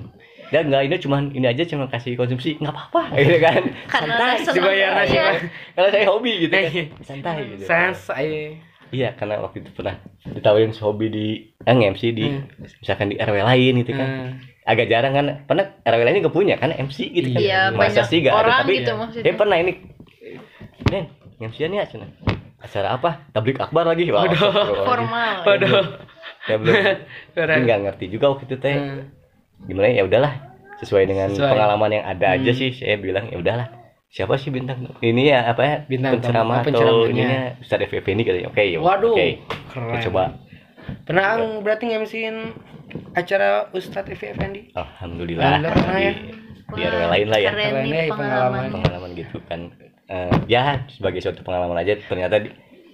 Dan nggak ini cuman ini aja cuma kasih konsumsi nggak apa-apa gitu kan santai
dibayar nasi,
aja.
Pak.
kalau saya hobi gitu kan
Iya.
santai gitu
Sans saya.
iya karena waktu itu pernah ditawarin hobi di eh, MC di
Hmm.
misalkan di RW lain gitu kan
Hmm.
agak jarang kan pernah RW lainnya gak punya kan MC gitu kan
Iya,
masa
banyak
sih gak ada tapi
gitu
ya.
maksudnya.
dia pernah ini Den MC-nya ya cina acara apa tablik akbar lagi Wah, astagfirullahaladzim.
Formal.
Waduh.
saya belum nggak ngerti juga waktu itu teh
Hmm.
Gimana ya udahlah sesuai dengan
Sesuai.
pengalaman yang ada aja
Hmm.
sih saya bilang ya udahlah siapa sih bintang ini ya apa ya
Bintang
penceramah
apa
atau
penceramahnya?
ininya Ustadz FFP ini katanya oke ya
Waduh.
oke
Keren.
Kita coba
Pernah Ang berarti ngemsin acara Ustadz Evi Effendi?
alhamdulillah
Alhamdulillah pernah ya.
di RW lain lah ya
Keren nih
ya,
pengalaman.
pengalaman.
pengalaman gitu kan Eh, ya sebagai suatu pengalaman aja ternyata di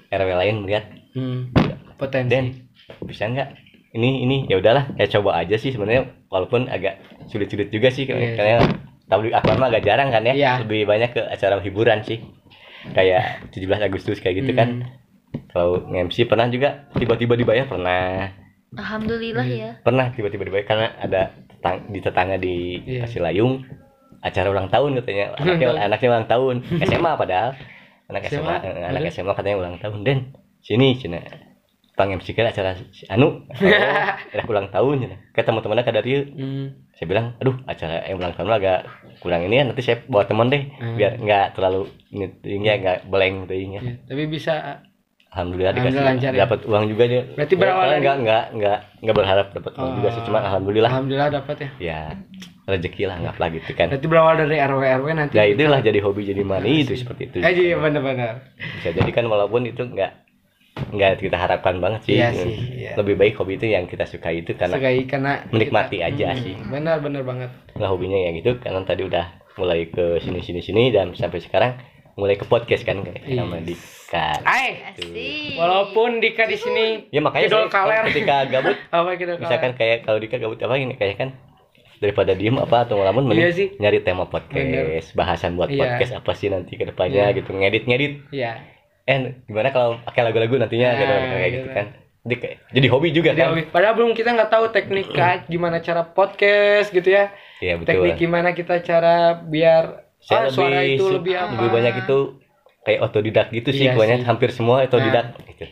RW lain melihat
Hmm. Potensi.
Dan bisa nggak ini ini ya udahlah ya coba aja sih sebenarnya walaupun agak sulit-sulit juga sih
Iya.
karena tablik akbar mah agak jarang kan ya
Iya.
lebih banyak ke acara hiburan sih kayak 17 Agustus kayak gitu kan
Hmm.
kalau MC pernah juga tiba-tiba dibayar pernah
Alhamdulillah ya.
pernah tiba-tiba dibayar karena ada tetang- di tetangga di
Iya.
Pasilayung acara ulang tahun katanya anaknya anaknya ulang tahun SMA padahal anak SMA,
SMA,
anak. SMA katanya ulang tahun dan sini cina pang MC kan acara si anu oh, ulang tahun cina kayak teman-temannya kada dia
Hmm.
saya bilang aduh acara yang ulang tahun agak kurang ini ya nanti saya bawa teman deh
Hmm.
biar nggak terlalu ini tinggi nggak beleng tinggi
Ya, tapi bisa
alhamdulillah dikasih
lancar ya.
dapat uang juga dia
Berarti berawal
Ya,
dari-
nggak nggak nggak nggak berharap dapat uang juga sih
Oh.
cuma alhamdulillah
alhamdulillah dapat ya.
ya rezeki lah anggaplah gitu kan
Berarti berawal dari RW RW nanti.
ya itulah jadi hobi jadi mani itu seperti itu
Eh iya benar-benar.
bisa jadi kan walaupun itu nggak nggak kita harapkan banget sih,
Iya sih, iya.
lebih baik hobi itu yang kita sukai itu karena
Segai karena
menikmati
kita-
aja
Hmm,
sih
Benar benar banget.
nggak hobinya ya gitu karena tadi udah mulai ke sini sini sini dan sampai sekarang mulai ke podcast kan kayak
Iya.
sama Dika
Ay,
Asik.
walaupun Dika di sini
ya makanya saya,
kaler.
ketika gabut
apa gitu
misalkan kayak kalau Dika gabut apa ini kayak kan daripada diem apa atau ngelamun
Iya sih.
nyari tema podcast bahasan buat
Iya.
podcast apa sih nanti ke depannya
Iya.
gitu ngedit ngedit
Iya.
Eh gimana kalau pakai lagu-lagu nantinya
Nah,
gitu kayak
gitu
gitu kan jadi kayak jadi hobi juga
Jadi
kan
hobi. Padahal belum kita nggak tahu teknik gimana cara podcast gitu ya.
iya betul
Teknik gimana kita cara biar
saya
ah, suara
lebih
itu
su-
lebih apa.
lebih banyak itu kayak otodidak gitu sih
Iya
kebanyakan
sih. Nah.
hampir semua otodidak gitu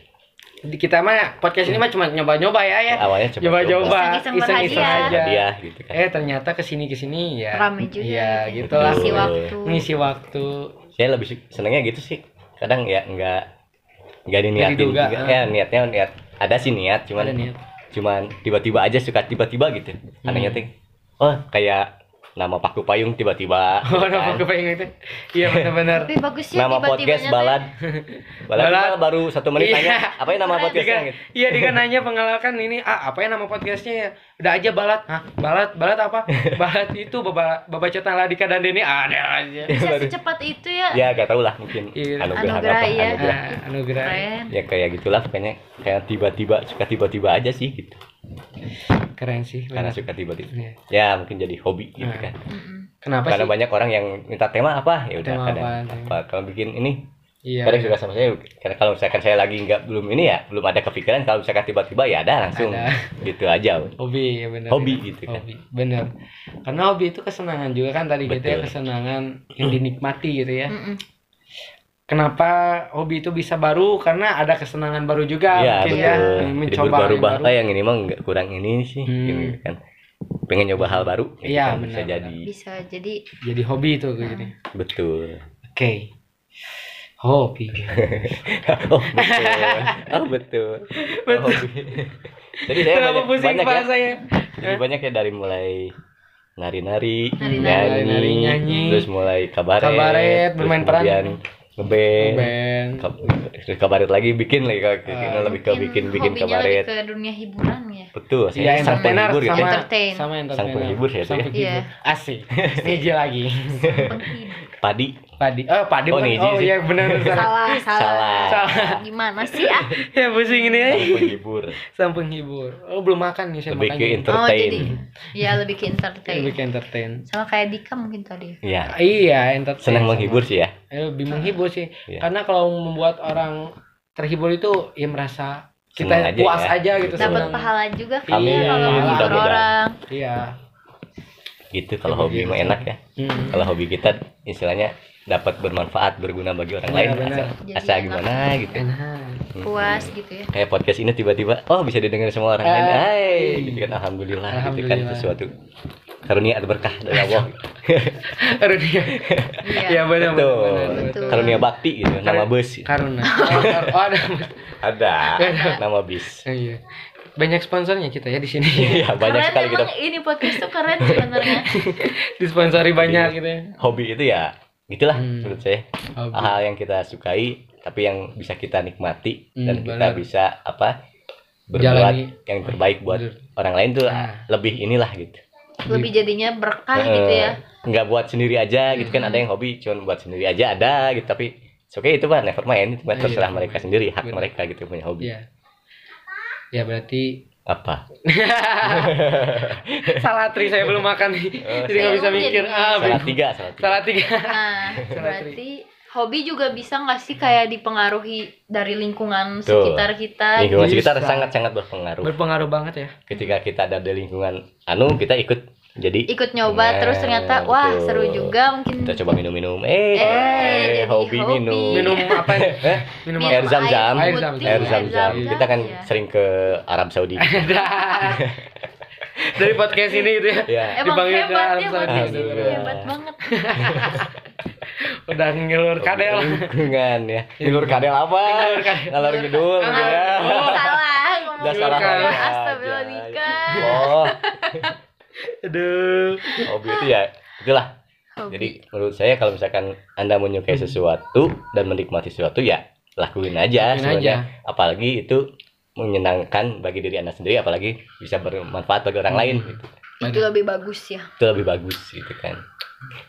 Jadi kita mah podcast ini mah cuma nyoba-nyoba ya ya.
awalnya coba
Coba-coba,
Iseng-iseng
aja.
dia gitu kan
Eh ternyata ke sini ke sini ya.
Rame juga
Iya
gitu.
gitu lah.
Ngisi waktu.
Ngisi waktu.
saya lebih senengnya gitu sih kadang ya enggak enggak diniatin
diduga,
juga
ah.
ya niatnya niat ada sih niat cuman
Ada niat.
cuman tiba-tiba aja suka tiba-tiba gitu
Hmm.
anehnya teh oh kayak nama paku payung tiba-tiba
Oh,
gitu
nama
kan.
kepengen itu. Iya benar-benar.
Tapi bagus ya
nama
tiba-tibanya
podcast balad balad,
Balad.
baru satu menit
Iya.
tanya apa ya nama podcastnya
Dika,
gitu
iya Dika nanya pengalaman ini ah apa ya nama podcastnya ya udah aja balat hah balat balat apa balat itu baba babacotan Ladika dan Denny ada aja
Bisa secepat itu ya.
ya gak tau lah mungkin
Iya.
anugerah,
Anugerah,
apa
iya.
anugerah
Ah, anugerah
Keren.
ya kayak gitulah pokoknya kayak tiba-tiba suka tiba-tiba aja sih gitu
keren sih
karena suka tiba-tiba
Iya.
ya mungkin jadi hobi gitu
Nah.
kan
kenapa
karena
sih
banyak orang yang minta tema apa ya udah kadang
apa,
apa kalau bikin ini
iya
kadang juga sama saya karena kalau misalkan saya lagi nggak belum ini ya belum ada kepikiran kalau misalkan tiba-tiba ya ada langsung
Ada.
gitu aja
hobi ya benar
Hobi
benar.
gitu kan.
hobi benar karena hobi itu kesenangan juga kan tadi gitu ya
Betul.
kesenangan yang dinikmati gitu ya. Kenapa hobi itu bisa baru? Karena ada kesenangan baru juga
Iya
mungkin
betul.
ya
jadi
mencoba
baru
baru.
yang ini mah nggak kurang ini sih
Hmm.
gitu kan. Pengen nyoba hal baru gitu
Iya,
kan, bisa
benar,
jadi.
Bisa jadi.
Jadi hobi itu kayak gini.
Betul.
Oke. Hobi.
Oh betul. Oh betul. Oh, hobi. jadi saya
kenapa
banyak,
pusing
banyak ya.
saya
jadi banyak ya dari mulai nari-nari,
Nari-nari.
nyanyi,
Nari, nyanyi.
terus mulai kabaret,
Kabaret,
terus
bermain peran.
Ngeband,
band
Ka- terus kabaret lagi bikin lagi kalau
Ah.
lebih ke bikin bikin kabaret.
ke dunia hiburan ya.
Betul,
Iya,
saya sang penghibur
sama
ya.
Entertain.
sama entertainer.
Sang penghibur ya,
Sang
ya?
penghibur.
Iya.
Asik. Niji lagi.
Padi.
Padi. Oh, Padi
Oh. Niji
Oh, iya benar salah.
Salah, salah. Gimana sih ah?
ya pusing ini ya.
Sang penghibur.
Sang penghibur. Oh, belum makan nih saya
Lebih
makan.
ke
Oh,
entertain.
jadi ya lebih ke entertain.
Lebih ke entertain.
Sama kayak Dika mungkin tadi.
Iya.
Iya, entertain.
Senang
sama.
menghibur sih ya.
Eh, lebih menghibur sih.
Iya.
Karena kalau membuat orang terhibur itu ya merasa kita
Senang aja
puas
ya.
aja gitu.
Dapat pahala juga kayaknya kalau
pahala.
menghibur
Mudah-mudahan.
orang.
Iya.
Gitu kalau hobi
Gitu.
mah enak ya.
Hmm.
Kalau hobi kita istilahnya dapat bermanfaat, berguna bagi orang
Iya,
lain.
benar.
Asa,
Jadi
asa
enak.
gimana gitu.
Enak.
Puas gitu ya.
kayak podcast ini tiba-tiba oh bisa didengar semua orang lain
Eh.
Hai gitu kan alhamdulillah, gitu kan
Alhamdulillah.
sesuatu karunia atau berkah dari Allah
Karunia.
Iya.
Iya benar benar.
betul
benar, benar.
Betul.
karunia bakti gitu nama bus
Karuna. Oh, kar- oh, ada.
ada nama bis
Oh, iya. Banyak sponsornya kita ya di sini.
iya banyak
keren
sekali kita
emang ini podcast tuh keren sebenarnya.
Disponsori banyak gitu ya.
hobi itu ya gitulah
Hmm.
menurut saya
Hobi.
hal yang kita sukai tapi yang bisa kita nikmati
Hmm,
dan kita bisa apa berbuat
Jalani.
yang terbaik buat
Bener.
orang lain tuh
Ah.
lebih inilah gitu
lebih jadinya berkah gitu ya
nggak buat sendiri aja gitu kan
Mm-mm.
ada yang hobi cuma buat sendiri aja ada gitu tapi oke itu mah never mind itu mah
Iya,
terserah mereka sendiri hak
Bener.
mereka gitu punya hobi
Iya. Ya berarti
apa
salah tri saya belum makan nih.
Oh,
Jadi nggak bisa mikir. Ah,
salah
bingung.
tiga salah tiga
Salah tiga.
nah
Salah,
berarti hobi juga bisa nggak sih kayak dipengaruhi dari lingkungan
Tuh.
sekitar kita
lingkungan sekitar sangat sangat berpengaruh
Berpengaruh banget ya.
ketika kita ada di lingkungan anu kita ikut jadi
ikut nyoba
Nah,
terus ternyata wah
betul.
seru juga mungkin
kita coba minum-minum eh,
Eh, jadi
hobi,
hobi.
minum
Minum apa nih?
Eh,
Minum
Minum
air zam-zam
Air zam-zam.
air zam-zam
Iya.
kita kan
ya.
sering ke Arab Saudi
Dari podcast ini gitu ya.
ya
emang
dipanggil
hebat ya
ke
podcast
Alhamdulillah.
ini hebat banget
Udah ngilur kadel.
lingkungan ya ngilur kadel apa
Ngilur kadel.
ngalor ngidul
Ngalor
ya
ngidul.
salah
Udah salah
Ngilur kadel.
aja.
Astagfirullah nikah
oh
Aduh.
hobi itu ya itulah
Hobi.
jadi menurut saya kalau misalkan anda menyukai sesuatu dan menikmati sesuatu ya lakuin aja
Lakuin
sebenarnya
aja.
apalagi itu menyenangkan bagi diri anda sendiri apalagi bisa bermanfaat bagi orang lain gitu.
itu lebih bagus ya
itu lebih bagus gitu kan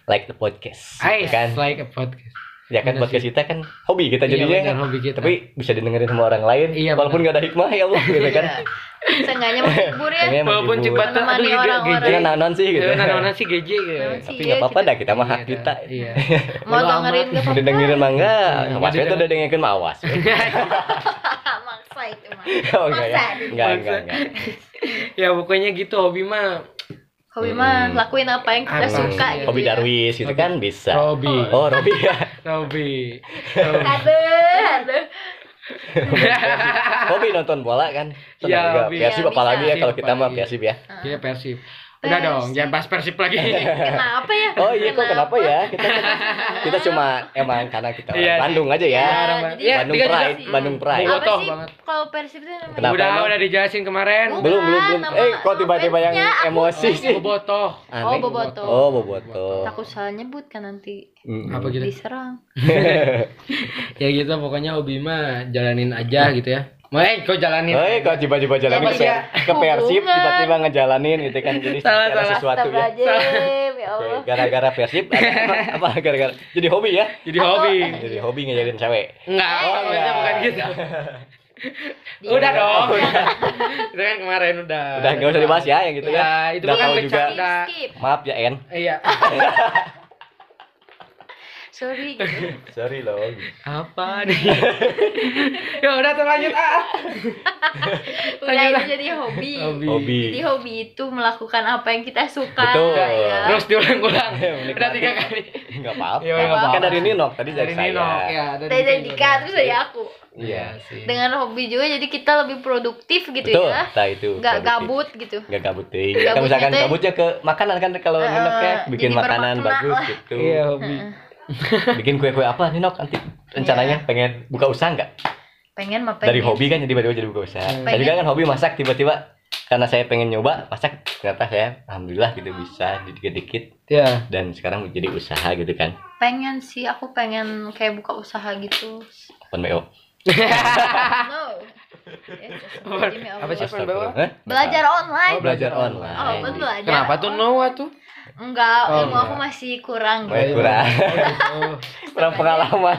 like the podcast
Ice
kan
like a podcast.
Ya kan
bener
podcast kita kan hobi kita
Iya,
jadinya
bener,
kan.
hobi kita.
tapi bisa didengerin sama orang lain
Iya,
walaupun nggak ada hikmah ya Allah gitu kan.
Iya. Seenggaknya menghibur ya.
Walaupun cibat aduh gitu
orang-orang.
Kita nanon sih gitu.
Ya, nah, sih GJ gitu.
Tapi
iya,
nggak apa-apa dah kita mah hak
Iya,
kita.
Iya.
mau dengerin gak apa-apa?
Udah dengerin mah enggak.
Iya,
awas
jadi
itu udah dengerin mah awas.
Maksa itu mah.
Oh enggak ya?
Maksa.
enggak enggak enggak.
Ya pokoknya gitu hobi mah
hobi mah
Hmm.
lakuin apa yang kita
Apa
suka gitu
hobi
ya.
Darwis gitu kan bisa
hobi.
oh Robi ya
Hobi. Hobi.
aduh aduh
hobi nonton bola kan
Iya, hobi.
Persib
Ya,
apalagi ya kalau kita mah. Persib ya
Iya Persib. Udah dong, jangan bahas Persib lagi.
kenapa ya
oh iya kok kenapa ya kita kita cuma emang karena kita orang
Iya sih.
Bandung aja ya
jadi-
Ya,
Bandung Pride
sih.
Bandung Pride
Bobotoh
apa sih
banget.
kalau persib itu namanya
Kenapa
udah
emang?
udah dijelasin kemarin.
Bukan,
belum belum belum
nama-
eh kok tiba-tiba yang emosi sih
Bobotoh.
Aneh.
oh boboto
oh boboto
takut salah nyebut kan nanti
Mm.
Apa gitu?
diserang
Ya gitu pokoknya hobi mah jalanin aja gitu ya. Mau eh kok jalanin.
Oh, kok tiba-tiba jalan
Apa
ke,
ya?
ke Persib tiba-tiba ngejalanin gitu kan jadi
Salah, salah.
sesuatu ya.
Ya
gara-gara Persib apa, apa gara-gara jadi hobi ya?
Jadi
Aku-
hobi.
Jadi hobi ngejalin cewek.
Enggak,
Eh,
oh,
enggak.
bukan gitu. Udah dong. Itu kan kemarin udah.
Udah nggak usah dibahas ya yang gitu
Ya,
kan.
itu
Udah
kan
tahu juga. Maaf ya En.
Iya.
sorry gitu.
Sorry loh.
Apa nih? ya udah tuh lanjut ah.
udah itu jadi hobi
Hobi.
Hobi.
jadi hobi itu melakukan apa yang kita suka
Betul.
ya.
Terus diulang-ulang. Udah tiga kali.
Enggak apa-apa.
Ya,
nggak apa-apa.
Kan dari Ninok tadi dari,
Dari
saya.
Nino, ya.
dari dari Dika terus dari aku
Iya.
sih.
dengan hobi juga jadi kita lebih produktif gitu
Betul.
ya
Nah itu.
nggak
produktif.
gabut gitu
Nggak gabut deh. Kalau misalkan
teh-
gabutnya ke makanan kan kalau
Eh,
Ninok ya bikin
jadi
makanan bagus
lah.
gitu.
Iya, hobi.
Bikin kue-kue apa Ninok nanti rencananya pengen buka usaha nggak?
pengen mah pengen
dari hobi kan jadi tiba-tiba jadi buka usaha.
Hmm.
Saya juga
Pengen.
kan hobi masak tiba-tiba karena saya pengen nyoba masak ternyata saya alhamdulillah gitu bisa dikit-dikit
Ya.
dan sekarang jadi usaha gitu kan.
pengen sih aku pengen kayak buka usaha gitu
Open BO.
no Eh,
Apa, sih. Open BO?
Hah?
belajar online
Oh, belajar online.
oh belajar
Kenapa tuh no tuh?
Enggak
Oh,
ilmu aku
enggak.
masih kurang gitu.
kurang.
Oh,
Kurang pengalaman.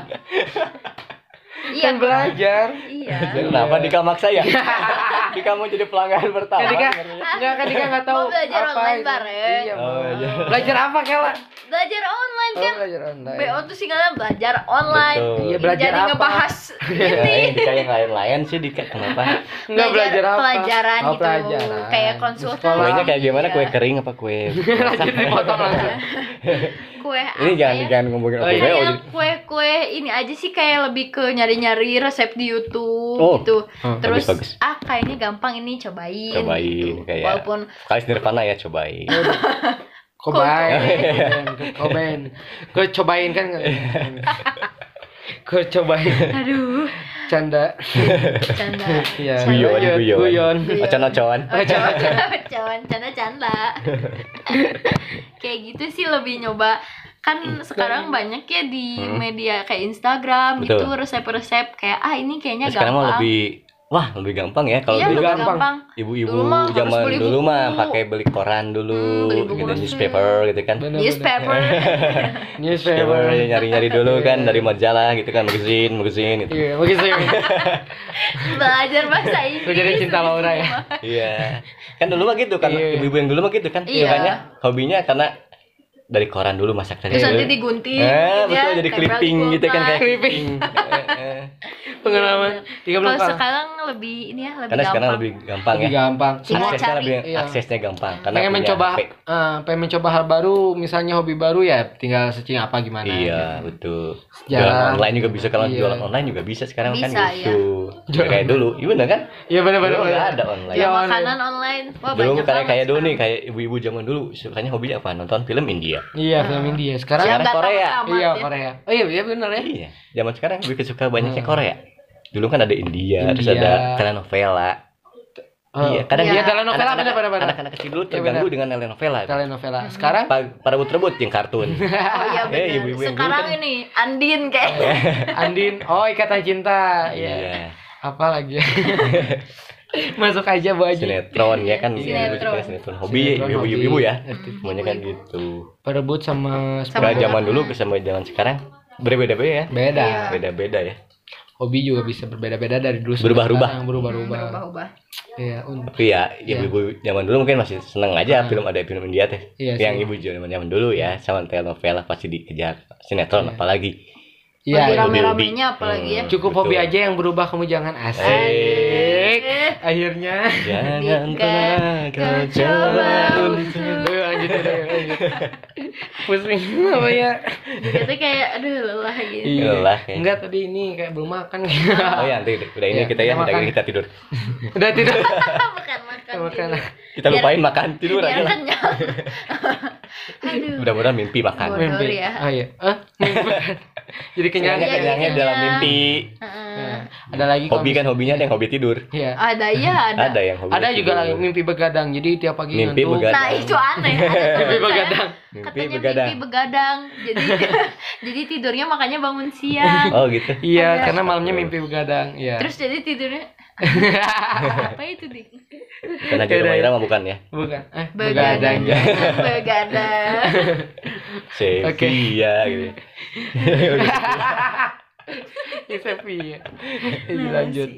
iya
kan belajar.
iya
Kenapa Dika maksa ya? Dika mau jadi pelanggan pertama.
Dika,
sebenarnya.
enggak kan Dika enggak tahu
Mau belajar
apa
online bareng.
Iya,
Oh,
mau.
iya.
Belajar apa Kela?
belajar online
Oh,
kan
belajar online.
BO tuh singkatnya belajar online.
Iya, belajar
jadi
apa?
ngebahas
Nah, yang Dika yang lain-lain sih Dika kenapa?
Enggak belajar apa?
pelajaran
Oh,
gitu
pelajaran.
kayak
Di
konsultan.
Kuenya kayak gimana?
Iya.
Kue kering apa kue?
Lanjut dipotong langsung.
kue
Ini jangan
ya?
jangan ngomongin
Oh, iya.
BO.
kayak kue-kue ini aja sih kayak lebih ke nyari-nyari resep di YouTube
Oh.
gitu.
Hmm,
Terus
bagus,
ah kayaknya gampang ini cobain.
Cobain,
gitu.
kayak-
Walaupun
Kali Nirvana ya cobain.
Kobain, kobain, Gue cobain. Kan? Gue cobain.
Aduh.
Canda.
Canda.
Iya.
Guyon,
Guyon.
Guyon. Ocon-ocoan.
Oh, canda, canda, canda, canda. kayak gitu sih lebih nyoba. Kan sekarang banyak ya di
Hmm.
media kayak Instagram
Betul.
gitu resep-resep kayak ah ini kayaknya
Sekarang mah
gampang.
lebih wah lebih gampang ya kalau
iya
dulu
lebih
gampang.
gampang
ibu-ibu
Dulu
zaman
beli
dulu mah pakai beli koran dulu
Hmm, beli
gitu newspaper gitu kan
Bener,
newspaper
newspaper
Newspaper.
nyari-nyari dulu kan dari majalah gitu kan magazine magazine gitu
Iya, ya.
belajar bahasa Inggris
Lu jadi cinta Laura ya.
iya kan dulu mah gitu kan
Iya.
ibu-ibu yang dulu mah gitu kan
Iya.
makanya hobinya karena dari koran dulu masak dari
terus nanti
dulu.
digunting
Eh,
ya,
betul jadi
tempel di
clipping gitu kan kayak
Clipping.
Eh, eh.
Pengalaman. Tiga
kalau sekarang lebih ini ya lebih
karena sekarang
gampang
lebih gampang
lebih
ya
gampang.
Aksesnya
cari.
lebih
Iya.
aksesnya gampang karena
pengen mencoba
HP.
eh, pengen mencoba hal baru misalnya hobi baru ya tinggal searching apa gimana
Iya betul.
Sejarah.
Jualan online juga bisa kalau
Iya.
jualan online juga bisa sekarang kan
Bisa,
gitu.
Jualan-
Kayak dulu, iya bener kan?
iya benar benar
Dulu nggak ada online.
Iya, online.
makanan online wah
dulu
banyak
kayak kayak dulu nih
sekarang.
kayak ibu-ibu zaman dulu sukanya hobinya apa? Nonton film India.
Iya film India sekarang
Yang
Sekarang Korea.
tahu amat
iya
ya.
Korea oh iya iya benar ya
Iya. Zaman sekarang lebih suka banyaknya
Hmm.
Korea. Dulu kan ada India, terus
India.
ada telenovela.
Oh,
Iya, kadang
Iya,
dia
telenovela
anak-anak-
benar, benar.
Anak-anak kecil dulu
Iya,
terganggu
benar.
dengan telenovela.
telenovela sekarang
Pa- Para rebut-rebut yang kartun.
oh iya
Eh,
benar
ibu-ibu yang dulu
sekarang
kan-
ini Andin kayak
Andin oh ikatan cinta iya
Iya.
apa lagi masuk aja bu aja
Sinetron ya kan
Sinetron.
ibu-ibu suka sinetron. Hobi
Sinetron,
ibu-ibu
hobi.
ibu ya. Semuanya kan gitu.
perebut sama
Sama
zaman dulu sama zaman sekarang berbeda-beda ya.
beda
Iya.
Beda-beda ya.
hobi juga bisa berbeda-beda dari dulu sampai
Berubah-ubah.
berubah-ubah
berubah-ubah
iya un-
Tapi ya,
Iya.
ibu-ibu zaman dulu mungkin masih seneng aja
Hmm.
film ada film India teh.
Iya
yang ibu zaman zaman dulu ya, sama telenovela pasti dikejar. Sinetron
Iya.
apalagi.
lagi
iya
rame-ramenya apalagi ya
Hmm.
cukup
Betul.
hobi aja yang berubah kamu jangan asik. Akhirnya.
Jangan pernah kau coba untuk
lanjut pusing apa ya
itu kayak aduh lelah gitu.
Iya. Lah, kayak-
enggak tadi ini kayak belum makan.
Oh ya, nanti udah ini
Iya,
kita ya,
kita
udah kita tidur.
udah tidur.
Makan makan
makan
Kita
Biar-
lupain makan, tidur
biar
aja lah. Mudah-mudahan mimpi makan.
Bodoh
mimpi
ya.
ah iya ah mimpi jadi kenyang
Kenyangnya kenyangnya dalam mimpi.
Heeh.
Nah, ada lagi
Hobi kan hobinya ada yang hobi tidur.
Iya.
ada ya ada
Ada yang hobi
Ada juga
tidur.
lagi mimpi begadang. Jadi tiap pagi
Mimpi
ngantuk.
begadang.
nah itu aneh
Mimpi begadang.
Mimpi
katanya
begadang.
mimpi begadang jadi jadi tidurnya makanya bangun siang
Oh gitu.
Iya, karena malamnya mimpi begadang. Iya.
terus jadi tidurnya apa itu dik
Karena di rumah Ira mah bukan ya.
bukan. Eh,
begadang
begadang.
begadang
Oke. Iya gitu.
Sepi ya. Jadi
Nah,
lanjut.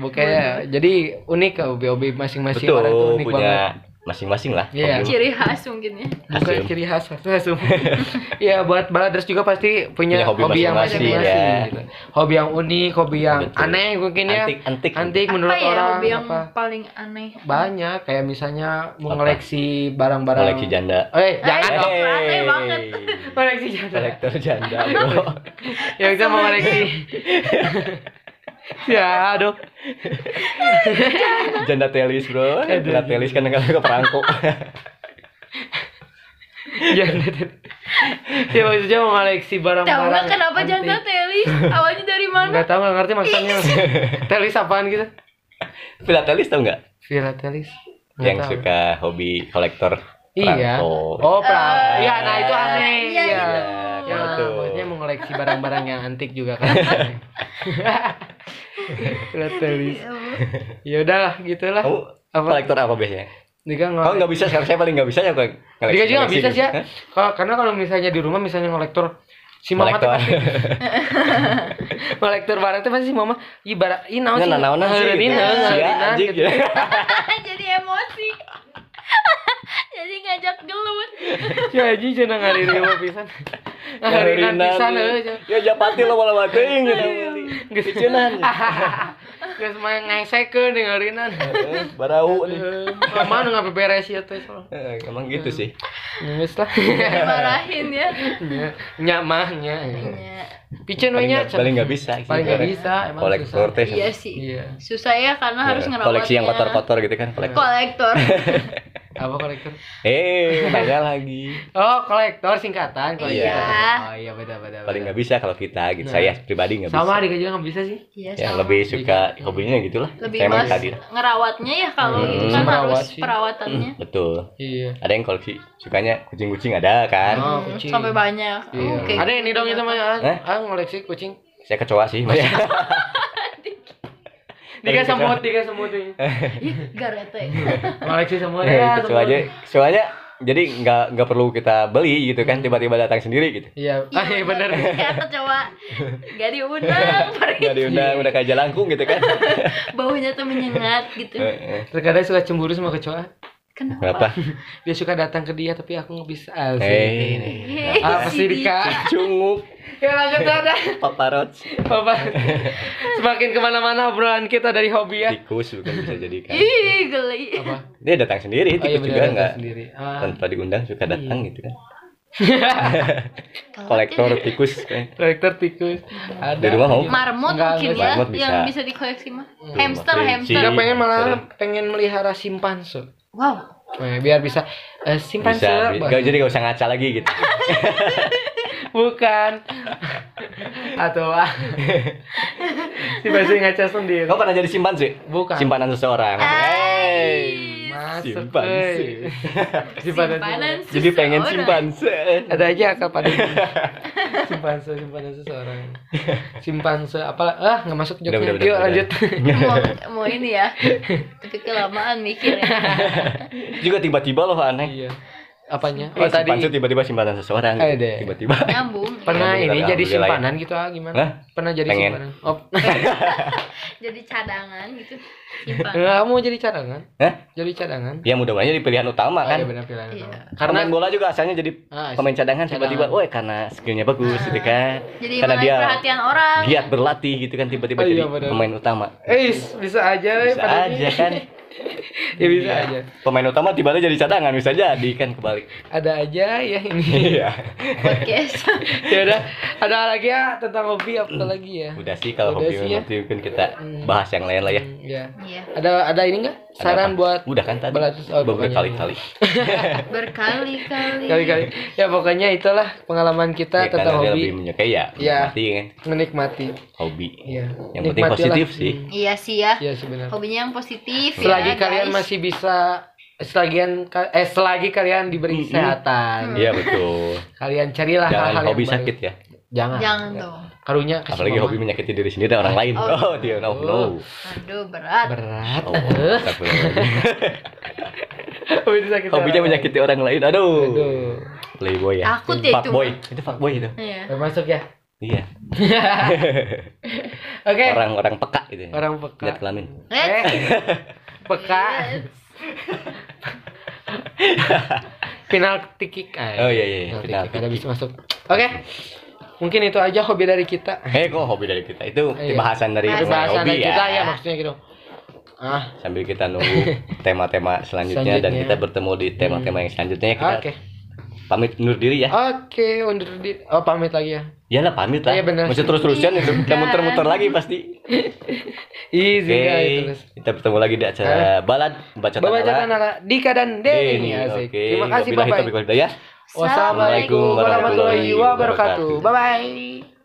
Pokoknya jadi unik ke hobi-hobi masing-masing orang tuh unik
punya
banget.
Masing-masing lah.
Iya.
hobi.
ciri khas mungkin ya
Bukan ciri khas asum. Iya, buat baladers juga pasti punya,
Punya hobi
hobi, yang
masing-masing, ya.
gitu. Hobi yang unik, hobi yang
Betul.
aneh mungkin ya.
Antik, antik.
Antik menurut
apa ya
orang
hobi yang
apa?
paling aneh
Banyak kayak misalnya mengoleksi barang-barang
Koleksi janda.
Eh, jangan
Eh,
dong.
aneh banget.
Koleksi janda.
Kolektor janda, bro.
yang bisa mengoleksi. ya, aduh.
Janda telis, bro. Janda telis kan kalau ke perangko.
Janda. ya maksudnya mengoleksi
tahu
barang-barang.
nggak kenapa
antik.
janda telis awalnya dari mana
Nggak tahu nggak ngerti maksudnya. telis apaan gitu?
Filatelis tau nggak?
Filatelis. Nggak
Yang
tahu.
suka hobi kolektor
Iya.
perangko.
Oh, pra. Iya, nah itu aneh.
Iya,
Iya.
itu.
Ya,
Betul.
maksudnya mengoleksi barang-barang yang antik juga kan. Filatelis. Ya udahlah, gitulah.
Kamu
Apa?
kolektor apa biasanya?
Dika
Kau nggak bisa, saya saya paling nggak bisa ya kok.
Dika juga nggak bisa sih ya.
Hah?
Kalau karena kalau misalnya di rumah misalnya ngolektor si mama tuh
Kolektor.
pasti kolektor barang tuh pasti si mama ibarat ini naon sih
Nggak naon sih.
Ngeureun,
anjing.
gitu.
jadi emosi jadi ngajak gelut
Ya aji cenah ngariri mah pisan. Ngarinan pisan euy.
Ya japati lo malah mating gitu.
Geus
Cenan.
Geus main ngesekeun ngarinan.
Barau nih.
Mama nu ngabeberes ieu teh.
Eh, Emang gitu sih.
Geus lah.
dimarahin ya
Nya nya mah nya.
Iya.
We
Paling nggak- paling nggak bisa. sih.
Paling nggak bisa emang
Kolektor
susah.
teh.
iya sih
Iya.
susah ya karena harus ngerawatnya
Koleksi yang kotor-kotor gitu kan. Kolektor.
kolektor
Apa kolektor?
Eh, nanya lagi.
Oh, kolektor singkatan kolektor.
Iya.
Oh iya beda beda.
Paling nggak bisa kalau kita gitu.
Nah.
Saya pribadi nggak bisa.
Sama Dika juga nggak bisa sih.
iya
Ya
sama.
lebih suka hobinya gitulah.
lebih
Saya
mas
tadi.
ngerawatnya ya kalau
Hmm.
itu kan
Merawat
harus
sih.
perawatannya
Betul.
Iya.
Ada yang koleksi sukanya kucing-kucing ada kan.
Oh,
Hmm,
kucing.
sampai banyak
Iya.
oke
Ada ini dong itu mah ah ngoleksi kucing.
Saya kecoa sih. Mas.
Tiga semut, tiga semut ini.
Ih, garete.
Koleksi semut
Eh,
ya.
kecoa aja
semut.
soalnya jadi nggak nggak perlu kita beli gitu kan tiba-tiba datang sendiri gitu
Iya, ah iya bener.
Ya kecoa. Gak diundang, pergi.
nggak diundang udah kayak jalangkung gitu kan
Baunya tuh menyengat gitu.
Eh, eh.
Terkadang suka cemburu sama kecoa.
kenapa
Kenapa?
Dia suka datang ke dia tapi aku nggak bisa. Asik.
eh
Apa sih Dika?
cungup
Ya lanjut ada.
paparot
Apa? Semakin ke mana-mana obrolan kita dari hobi ya.
tikus bukan bisa jadi kan
Ih, geli.
Apa?
dia datang sendiri
Oh iya
tikus juga
datang
nggak
sendiri. Ah.
tanpa diundang suka datang gitu kan
Kalau
kolektor tikus kan
Kolektor tikus. Ada.
Di rumah mau?
Marmut
Enggak,
mungkin
enggak.
ya
Marmot bisa.
yang bisa dikoleksi mah.
Hmm.
Hamster, hamster.
Kita pengen malah pengen melihara simpanse.
Wow.
Eh, biar bisa eh, simpanse.
bisa gak, jadi gak usah ngaca lagi gitu
Bukan. Atau ah. simpanse ngaca sendiri.
kau pernah jadi simpanse
Bukan.
simpanan seseorang hey
Masuk,
simpanse
eh. Simpanan.
Simpanan
jadi pengen
seseorang.
simpanse
Ada aja akal pada ini. simpanse simpanan seseorang. Simpanse apa ah nggak masuk joknya.
udah, udah,
Yuk
udah.
lanjut.
mau, mau ini ya. Tapi kelamaan mikirnya.
juga tiba-tiba loh aneh
iya. Apanya?
Eh,
Oh tadi
simpanse tiba-tiba simpanan seseorang
Eh,
gitu.
deh.
tiba-tiba
Nyambung.
pernah ini jadi
ya.
simpanan gitu ah gimana?
Hah?
Pernah jadi
Pengen.
simpanan. Oh.
Jadi cadangan gitu. Simpan.
Enggak mau jadi cadangan.
Hah?
Jadi cadangan.
ya mudah-mudahan jadi pilihan utama
Oh,
kan
iya benar pilihan.
Iya.
utama.
karena
Karena
bola juga asalnya jadi
Ah,
pemain cadangan
cadangan.
tiba-tiba, woi karena skillnya bagus gitu kan,
Jadi
karena dia
perhatian orang.
giat berlatih gitu kan tiba-tiba
Oh,
jadi
iya, benar.
pemain utama.
Eh, bisa aja eh,
Bisa aja kan,
ya bisa aja.
pemain utama tiba-tiba jadi cadangan bisa jadi kan kebalik.
Ada aja ya ini.
Iya.
Podcast.
ya udah, ada lagi ya tentang hobi apa lagi ya?
Udah sih kalau
Udah
hobi
sih ya.
nanti mungkin kita
Hmm.
bahas yang lain lah ya.
Hmm, ya.
Iya.
Ada ada ini enggak? Saran
apa?
buat
Udah kan tadi
Berlatih- oh,
beberapa
pokoknya.
kali-kali.
Berkali-kali.
kali-kali. Ya pokoknya itulah pengalaman kita
Ya,
tentang hobi.
lebih menyukai ya,
Iya.
menikmati kan
Menikmati.
hobi.
Iya.
Yang penting positif sih.
Hmm.
Iya sih ya.
Iya sebenarnya.
Hobinya yang positif
Selagi
ya,
kalian
guys.
masih bisa selagi eh selagi kalian diberi
Mm-mm.
kesehatan,
Iya betul.
kalian carilah
Jangan
hal-hal
hobi
yang baru.
sakit ya.
Jangan.
Jangan dong.
Karunya kasih
Apalagi
mama.
hobi menyakiti diri sendiri dan orang lain.
Oh.
Oh, dia no no.
Aduh, berat.
berat.
Oh,
hobi disakiti
Hobinya menyakiti orang lain. Aduh.
lain. Aduh.
Playboy ya.
Takut ya itu
Fuckboy.
mah.
Itu fuckboy itu.
Iya.
Termasuk ya.
Iya.
Oke.
Orang-orang peka gitu. ya.
Orang
Lihat
peka.
kelamin.
Eh.
Peka. Kick. Ah,
Oh, iya, iya, iya.
Penalti kick. Ada bisa masuk. Oke. Mungkin itu aja hobi dari kita.
Eh, kok hobi dari kita? Itu
Iya.
bahasan dari rumah
Bahasan
hobi
dari
ya.
kita ya maksudnya gitu. Ah,
Sambil kita nunggu tema-tema selanjutnya, dan kita bertemu di tema-tema yang selanjutnya ya, kita
oke.
Pamit undur diri ya.
Oke, undur diri. Oh, pamit lagi ya.
Iyalah pamit lah.
Iya, benar.
Masih terus-terusan itu. Kita
Kan.
muter-muter lagi pasti.
Easy
Oke.
guys terus.
Kita bertemu lagi di acara balad baca
Bapak Jatan Ala Dika dan Denny. Asik.
Oke.
Terima kasih Bapak. Wassalamualaikum warahmatullahi
wabarakatuh.
Bye bye.